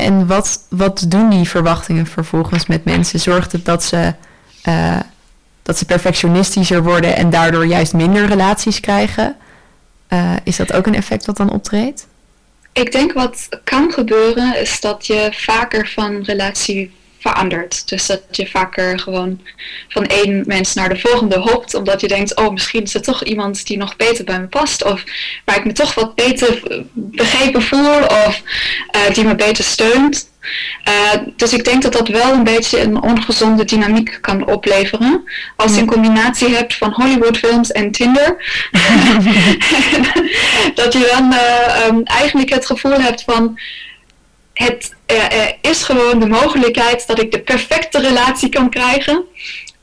en wat, wat doen die verwachtingen vervolgens met mensen? Zorgt het dat ze, eh, dat ze perfectionistischer worden en daardoor juist minder relaties krijgen? Eh, is dat ook een effect wat dan optreedt? Ik denk wat kan gebeuren is dat je vaker van relatie verandert. Dus dat je vaker gewoon van één mens naar de volgende hopt, omdat je denkt, oh misschien is er toch iemand die nog beter bij me past, of waar ik me toch wat beter begrepen voel, of uh, die me beter steunt. Uh, dus ik denk dat dat wel een beetje een ongezonde dynamiek kan opleveren. Als je een combinatie hebt van Hollywoodfilms en Tinder. [LAUGHS] [LAUGHS] dat je dan uh, um, eigenlijk het gevoel hebt van het er is gewoon de mogelijkheid dat ik de perfecte relatie kan krijgen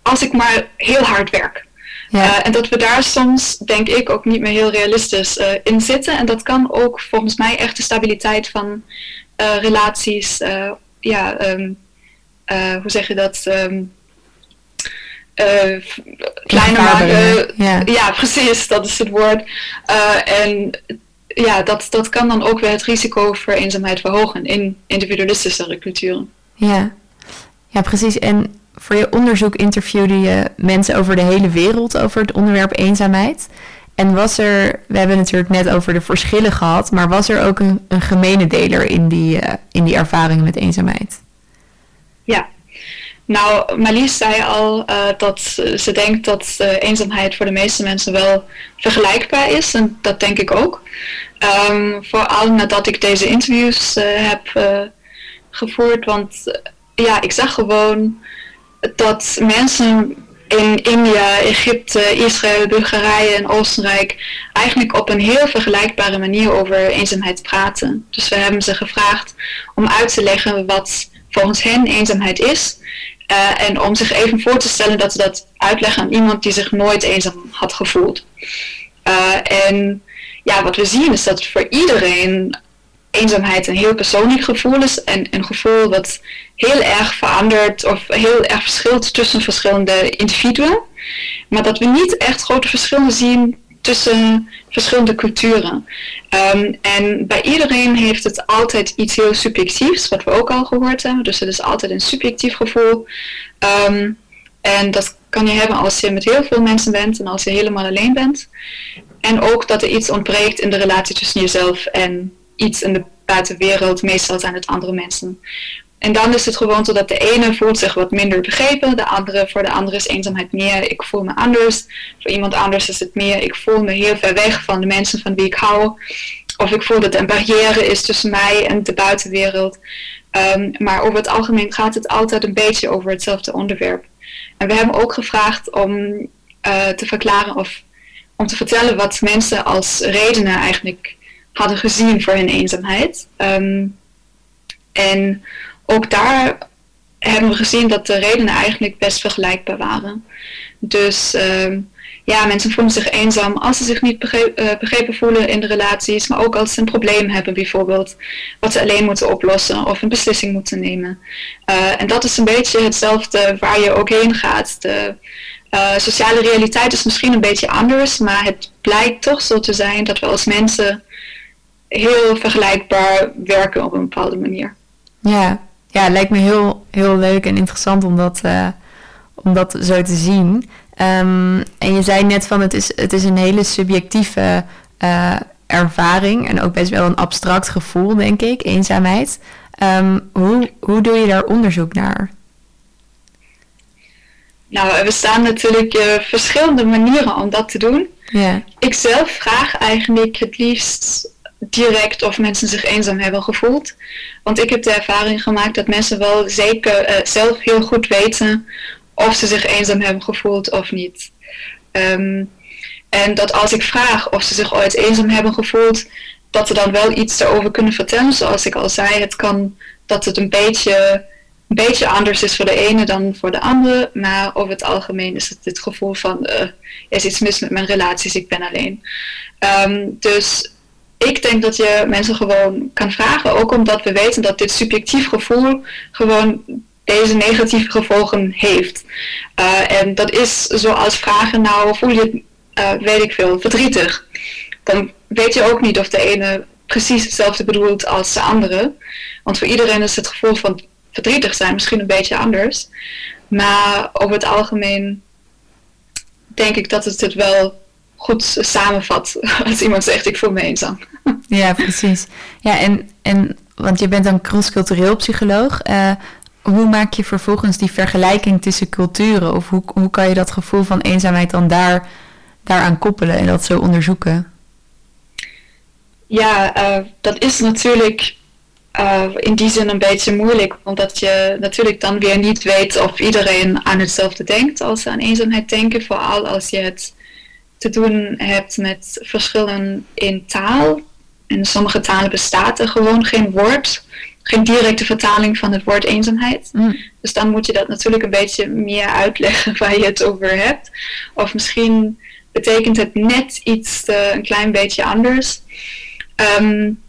als ik maar heel hard werk. Ja. Uh, en dat we daar soms, denk ik, ook niet meer heel realistisch uh, in zitten. En dat kan ook volgens mij echt de stabiliteit van uh, relaties, ja, um, hoe zeg je dat? Um, kleiner maken. Ja. ja. precies, dat is het woord. en ja, dat, dat kan dan ook weer het risico voor eenzaamheid verhogen in individualistischere culturen. Ja. ja, precies. En voor je onderzoek interviewde je mensen over de hele wereld over het onderwerp eenzaamheid. En was er, we hebben het natuurlijk net over de verschillen gehad, maar was er ook een, een gemene deler in die, uh, in die ervaringen met eenzaamheid? Ja, nou, Marlies zei al uh, dat ze denkt dat uh, eenzaamheid voor de meeste mensen wel vergelijkbaar is. En dat denk ik ook. Um, vooral nadat ik deze interviews uh, heb gevoerd. Want ja, ik zag gewoon dat mensen in India, Egypte, Israël, Bulgarije en Oostenrijk eigenlijk op een heel vergelijkbare manier over eenzaamheid praten. Dus we hebben ze gevraagd om uit te leggen wat volgens hen eenzaamheid is. Uh, en om zich even voor te stellen dat ze dat uitleggen aan iemand die zich nooit eenzaam had gevoeld. Uh, en ja, wat we zien is dat voor iedereen eenzaamheid een heel persoonlijk gevoel is. En een gevoel dat heel erg verandert of heel erg verschilt tussen verschillende individuen. Maar dat we niet echt grote verschillen zien tussen verschillende culturen. Um, en bij iedereen heeft het altijd iets heel subjectiefs, wat we ook al gehoord hebben. Dus het is altijd een subjectief gevoel. Um, en dat kan je hebben als je met heel veel mensen bent en als je helemaal alleen bent. En ook dat er iets ontbreekt in de relatie tussen jezelf en iets in de buitenwereld. Meestal zijn het andere mensen. En dan is het gewoon zo dat de ene voelt zich wat minder begrepen, de andere, voor de andere is eenzaamheid meer, ik voel me anders. Voor iemand anders is het meer, ik voel me heel ver weg van de mensen van wie ik hou. Of ik voel dat er een barrière is tussen mij en de buitenwereld. Um, maar over het algemeen gaat het altijd een beetje over hetzelfde onderwerp. En we hebben ook gevraagd om uh, te verklaren of om te vertellen wat mensen als redenen eigenlijk hadden gezien voor hun eenzaamheid. Um, en ook daar hebben we gezien dat de redenen eigenlijk best vergelijkbaar waren. Dus uh, ja, mensen voelen zich eenzaam als ze zich niet begrepen, uh, begrepen voelen in de relaties, maar ook als ze een probleem hebben bijvoorbeeld, wat ze alleen moeten oplossen of een beslissing moeten nemen. Uh, en dat is een beetje hetzelfde waar je ook heen gaat. De uh, sociale realiteit is misschien een beetje anders, maar het blijkt toch zo te zijn dat we als mensen heel vergelijkbaar werken op een bepaalde manier. Ja, ja, lijkt me heel, heel leuk en interessant om dat, uh, om dat zo te zien. Um, en je zei net van het is, het is een hele subjectieve uh, ervaring en ook best wel een abstract gevoel, denk ik, eenzaamheid. Um, hoe, hoe doe je daar onderzoek naar? Nou, er bestaan natuurlijk uh, verschillende manieren om dat te doen. Yeah. Ik zelf vraag eigenlijk het liefst direct of mensen zich eenzaam hebben gevoeld. Want ik heb de ervaring gemaakt dat mensen wel zeker uh, zelf heel goed weten of ze zich eenzaam hebben gevoeld of niet. Um, en dat als ik vraag of ze zich ooit eenzaam hebben gevoeld, dat ze dan wel iets erover kunnen vertellen. Zoals ik al zei, het kan dat het een beetje een beetje anders is voor de ene dan voor de andere. Maar over het algemeen is het het gevoel van uh, er is iets mis met mijn relaties, ik ben alleen. Ehm, dus ik denk dat je mensen gewoon kan vragen, ook omdat we weten dat dit subjectief gevoel gewoon deze negatieve gevolgen heeft. Uh, en dat is zoals vragen, nou voel je, uh, weet ik veel, verdrietig. Dan weet je ook niet of de ene precies hetzelfde bedoelt als de andere. Want voor iedereen is het gevoel van verdrietig zijn misschien een beetje anders. Maar over het algemeen denk ik dat het het wel goed samenvat [LAUGHS] als iemand zegt ik voel me eenzaam. [LAUGHS] Ja, precies. Ja, en, en want je bent dan crosscultureel psycholoog. Uh, hoe maak je vervolgens die vergelijking tussen culturen? Of hoe, hoe kan je dat gevoel van eenzaamheid dan daar, daaraan koppelen en dat zo onderzoeken? Ja, uh, dat is natuurlijk uh, in die zin een beetje moeilijk, omdat je natuurlijk dan weer niet weet of iedereen aan hetzelfde denkt als ze aan eenzaamheid denken, vooral als je het te doen hebt met verschillen in taal. In sommige talen bestaat er gewoon geen woord, geen directe vertaling van het woord eenzaamheid. Mm. Dus dan moet je dat natuurlijk een beetje meer uitleggen [LAUGHS] waar je het over hebt. Of misschien betekent het net iets uh, een klein beetje anders. Um,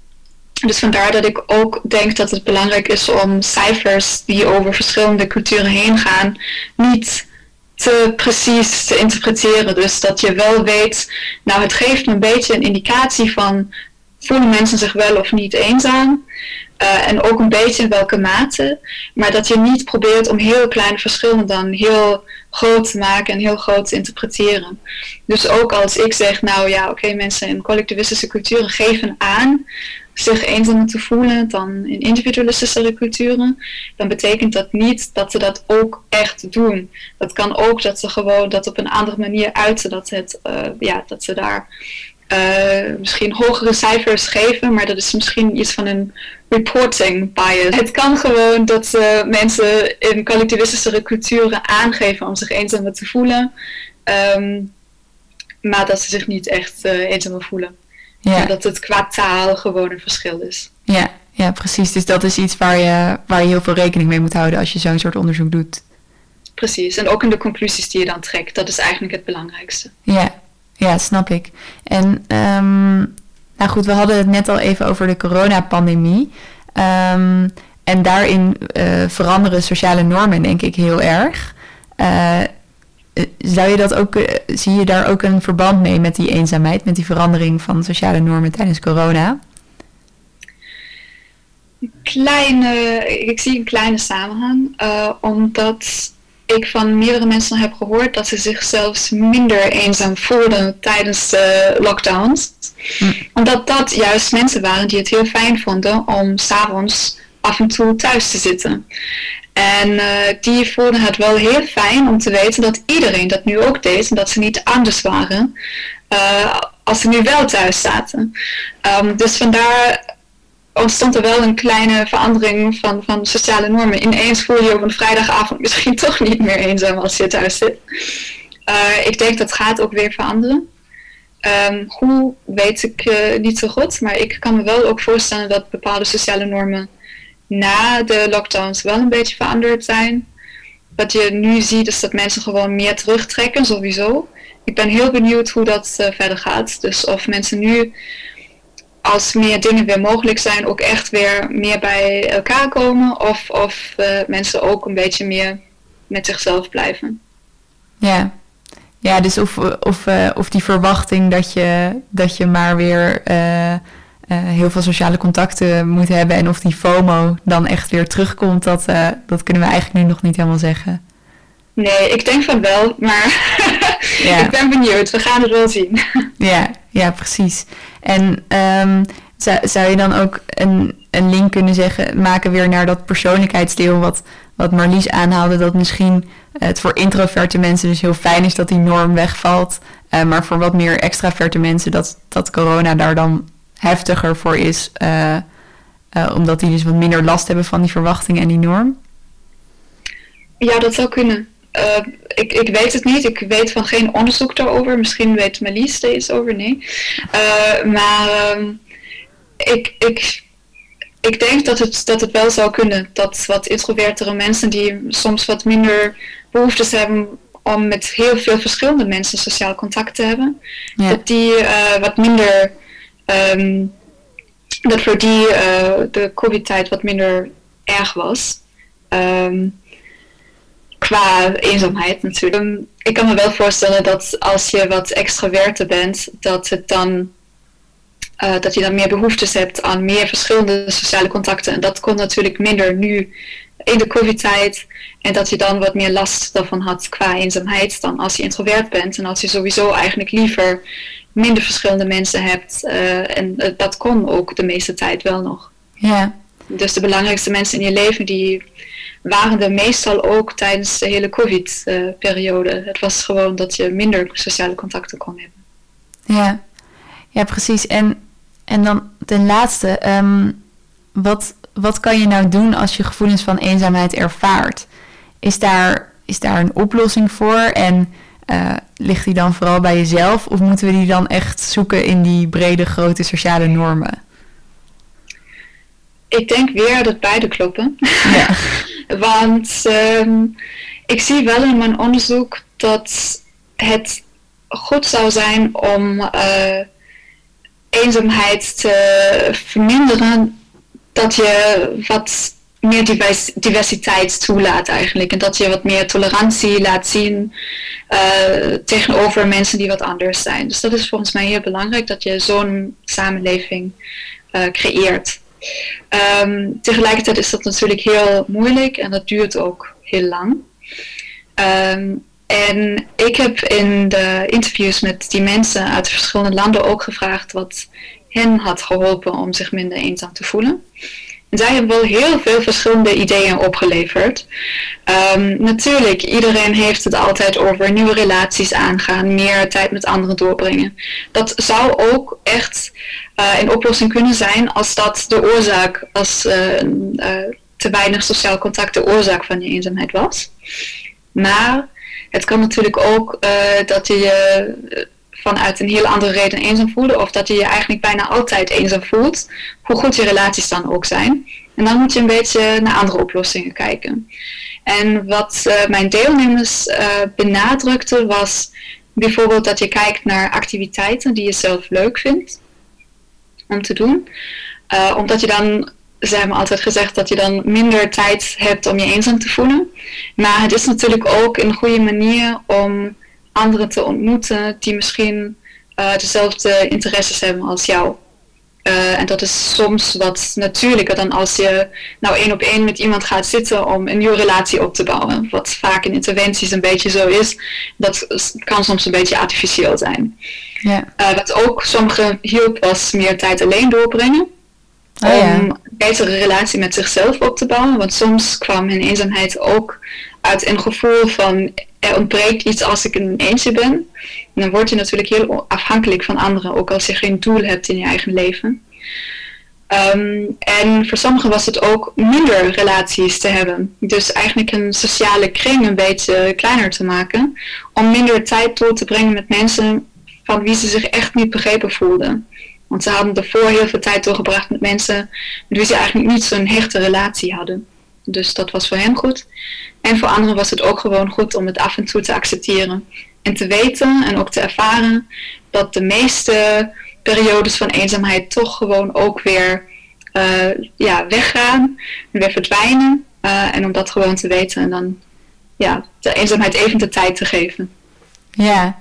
dus vandaar dat ik ook denk dat het belangrijk is om cijfers die over verschillende culturen heen gaan, niet te precies te interpreteren. Dus dat je wel weet, nou het geeft een beetje een indicatie van voelen mensen zich wel of niet eenzaam. Uh, en ook een beetje in welke mate. Maar dat je niet probeert om heel kleine verschillen dan heel groot te maken en heel groot te interpreteren. Dus ook als ik zeg, nou ja, oké, mensen in collectivistische culturen geven aan zich eenzamer te voelen dan in individualistische culturen, dan betekent dat niet dat ze dat ook echt doen. Dat kan ook dat ze gewoon dat op een andere manier uiten, dat, het, uh, ja, dat ze daar uh, misschien hogere cijfers geven, maar dat is misschien iets van een reporting bias. Het kan gewoon dat uh, mensen in collectivistische culturen aangeven om zich eenzamer te voelen, um, maar dat ze zich niet echt eenzamer voelen. Ja. dat het qua taal gewoon een verschil is. Ja, ja, precies. Dus dat is iets waar je, waar je heel veel rekening mee moet houden als je zo'n soort onderzoek doet. Precies. En ook in de conclusies die je dan trekt. Dat is eigenlijk het belangrijkste. Ja, ja snap ik. En um, nou goed, we hadden het net al even over de coronapandemie. Um, en daarin uh, veranderen sociale normen denk ik heel erg. Uh, eh, zou je dat ook, eh, zie je daar ook een verband mee met die eenzaamheid, met die verandering van sociale normen tijdens corona? Kleine, ik zie een kleine samenhang, uh, omdat ik van meerdere mensen heb gehoord dat ze zich zelfs minder eenzaam voelden tijdens de lockdowns. Hm. Omdat dat juist mensen waren die het heel fijn vonden om s'avonds af en toe thuis te zitten. En uh, die voelden het wel heel fijn om te weten dat iedereen dat nu ook deed en dat ze niet anders waren uh, als ze nu wel thuis zaten. Um, dus vandaar ontstond er wel een kleine verandering van, van sociale normen. Ineens voel je op een vrijdagavond misschien [LAUGHS] toch niet meer eenzaam als je thuis zit. Uh, ik denk dat gaat ook weer veranderen. Um, hoe weet ik niet zo goed, maar ik kan me wel ook voorstellen dat bepaalde sociale normen na de lockdowns wel een beetje veranderd zijn. Wat je nu ziet is dat mensen gewoon meer terugtrekken, sowieso. Ik ben heel benieuwd hoe dat uh, verder gaat. Dus of mensen nu, als meer dingen weer mogelijk zijn, ook echt weer meer bij elkaar komen. Of, of uh, mensen ook een beetje meer met zichzelf blijven. Ja, ja dus of, of, uh, of die verwachting dat je, dat je maar weer heel veel sociale contacten moet hebben. En of die FOMO dan echt weer terugkomt, dat, uh, dat kunnen we eigenlijk nu nog niet helemaal zeggen. Nee, ik denk van wel, maar [LAUGHS] ja. ik ben benieuwd. We gaan het wel zien. [LAUGHS] ja, ja, precies. En um, zou, zou je dan ook een, een link kunnen zeggen, maken weer naar dat persoonlijkheidsdeel wat, wat Marlies aanhaalde, dat misschien het voor introverte mensen dus heel fijn is dat die norm wegvalt, uh, maar voor wat meer extraverte mensen dat, dat corona daar dan heftiger voor is, uh, uh, omdat die dus wat minder last hebben van die verwachtingen en die norm? Ja, dat zou kunnen. Uh, ik, ik weet het niet. Ik weet van geen onderzoek daarover. Misschien weet Melis er iets over, nee. maar ehm, ik, ik, ik denk dat het, dat het wel zou kunnen. Dat wat introvertere mensen die soms wat minder behoeftes hebben om met heel veel verschillende mensen sociaal contact te hebben, Ja. dat die eh, wat minder, ehm, dat voor die eh, de COVID-tijd wat minder erg was. Ehm, qua eenzaamheid natuurlijk. Ehm, Ik kan me wel voorstellen dat als je wat extraverter bent, dat het dan eh, dat je dan meer behoeftes hebt aan meer verschillende sociale contacten. En dat komt natuurlijk minder nu in de COVID-tijd. En dat je dan wat meer last daarvan had qua eenzaamheid dan als je introvert bent. En als je sowieso eigenlijk liever minder verschillende mensen hebt. eh, en eh, dat kon ook de meeste tijd wel nog. Ja, Dus de belangrijkste mensen in je leven, die waren er meestal ook tijdens de hele COVID-periode. Het was gewoon dat je minder sociale contacten kon hebben. ja. ja precies. En, en dan ten laatste, ehm, wat, wat kan je nou doen als je gevoelens van eenzaamheid ervaart? Is daar, is daar een oplossing voor? En eh, ligt die dan vooral bij jezelf? Of moeten we die dan echt zoeken in die brede, grote sociale normen? Ik denk weer dat beide kloppen. Ja. [LAUGHS] Want ehm, ik zie wel in mijn onderzoek dat het goed zou zijn om eh, eenzaamheid te verminderen. Dat je wat meer divers- diversiteit toelaat eigenlijk. En dat je wat meer tolerantie laat zien eh, tegenover mensen die wat anders zijn. Dus dat is volgens mij heel belangrijk dat je zo'n samenleving eh, creëert. Ehm, tegelijkertijd is dat natuurlijk heel moeilijk en dat duurt ook heel lang. Ehm, en ik heb in de interviews met die mensen uit verschillende landen ook gevraagd wat hen had geholpen om zich minder eenzaam te voelen. En zij hebben wel heel veel verschillende ideeën opgeleverd. Ehm, natuurlijk, iedereen heeft het altijd over nieuwe relaties aangaan, meer tijd met anderen doorbrengen. Dat zou ook echt eh, een oplossing kunnen zijn als dat de oorzaak, als eh, eh, te weinig sociaal contact de oorzaak van je eenzaamheid was. Maar het kan natuurlijk ook dat je je vanuit een heel andere reden eenzaam voelde, of dat je je eigenlijk bijna altijd eenzaam voelt, hoe goed je relaties dan ook zijn. En dan moet je een beetje naar andere oplossingen kijken. En wat eh, mijn deelnemers eh, benadrukten was bijvoorbeeld dat je kijkt naar activiteiten die je zelf leuk vindt om te doen. Eh, omdat je dan, ze hebben altijd gezegd, dat je dan minder tijd hebt om je eenzaam te voelen. Maar het is natuurlijk ook een goede manier om anderen te ontmoeten die misschien eh, dezelfde interesses hebben als jou. Eh, en dat is soms wat natuurlijker dan als je nou één op één met iemand gaat zitten om een nieuwe relatie op te bouwen. Wat vaak in interventies een beetje zo is. Dat kan soms een beetje artificieel zijn. Ja. Eh, wat ook sommigen hielp was meer tijd alleen doorbrengen. Oh ja. Om een betere relatie met zichzelf op te bouwen. Want soms kwam hun eenzaamheid ook uit een gevoel van er ontbreekt iets als ik een eentje ben. En dan word je natuurlijk heel afhankelijk van anderen, ook als je geen doel hebt in je eigen leven. Ehm, en voor sommigen was het ook minder relaties te hebben. Dus eigenlijk een sociale kring een beetje kleiner te maken. Om minder tijd door te brengen met mensen van wie ze zich echt niet begrepen voelden. Want ze hadden ervoor heel veel tijd doorgebracht met mensen met wie ze eigenlijk niet zo'n hechte relatie hadden. Dus dat was voor hen goed. En voor anderen was het ook gewoon goed om het af en toe te accepteren. En te weten en ook te ervaren dat de meeste periodes van eenzaamheid toch gewoon ook weer eh, ja, weggaan en weer verdwijnen. Eh, en om dat gewoon te weten en dan ja, de eenzaamheid even de tijd te geven. Ja,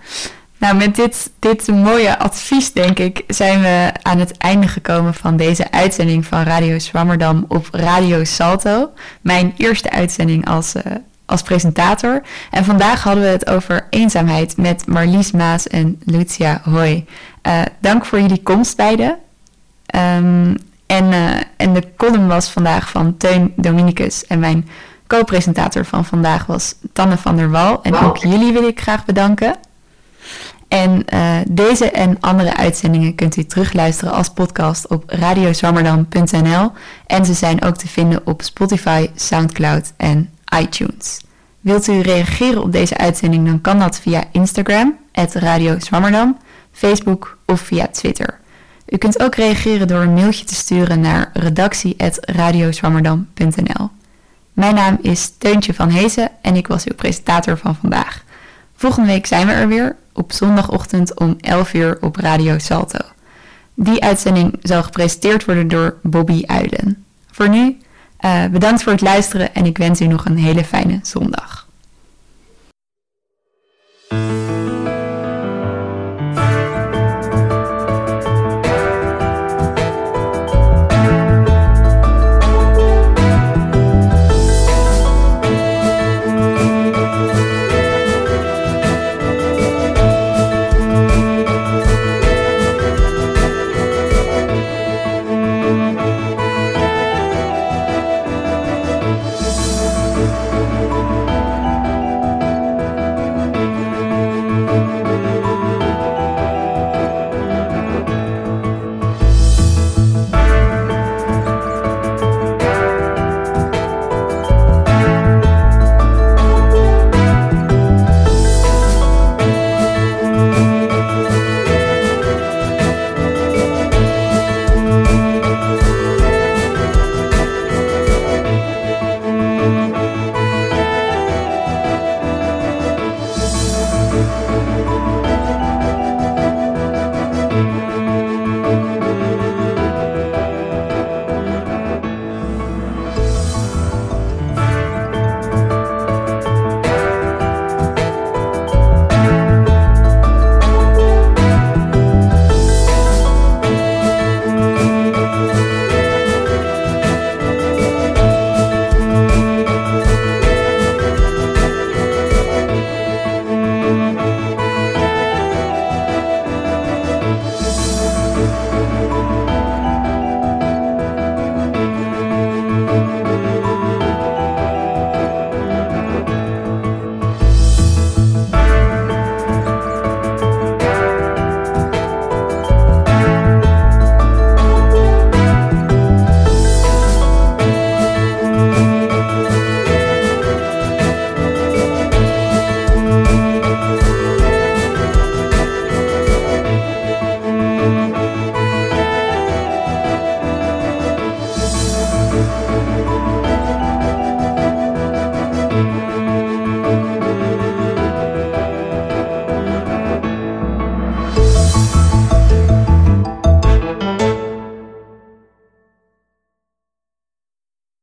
nou met dit, dit mooie advies denk ik zijn we aan het einde gekomen van deze uitzending van Radio Zwammerdam op Radio Salto. Mijn eerste uitzending als, eh, als presentator. En vandaag hadden we het over eenzaamheid met Marlies Maas en Lucia Hoy. Eh, dank voor jullie komst beiden. Ehm, en, eh, en de column was vandaag van Teun Dominicus en mijn co-presentator van vandaag was Tanne van der Wal. En ook jullie wil ik graag bedanken. En eh, deze en andere uitzendingen kunt u terugluisteren als podcast op radiozwammerdam.nl. En ze zijn ook te vinden op Spotify, Soundcloud en iTunes. Wilt u reageren op deze uitzending, dan kan dat via Instagram, Radio Zwammerdam, Facebook of via Twitter. U kunt ook reageren door een mailtje te sturen naar redactie.radioswammerdam.nl. Mijn naam is Teuntje van Hezen en ik was uw presentator van vandaag. Volgende week zijn we er weer op zondagochtend om 11 uur op Radio Salto. Die uitzending zal gepresenteerd worden door Bobby Uilen. Voor nu, eh, bedankt voor het luisteren en ik wens u nog een hele fijne zondag.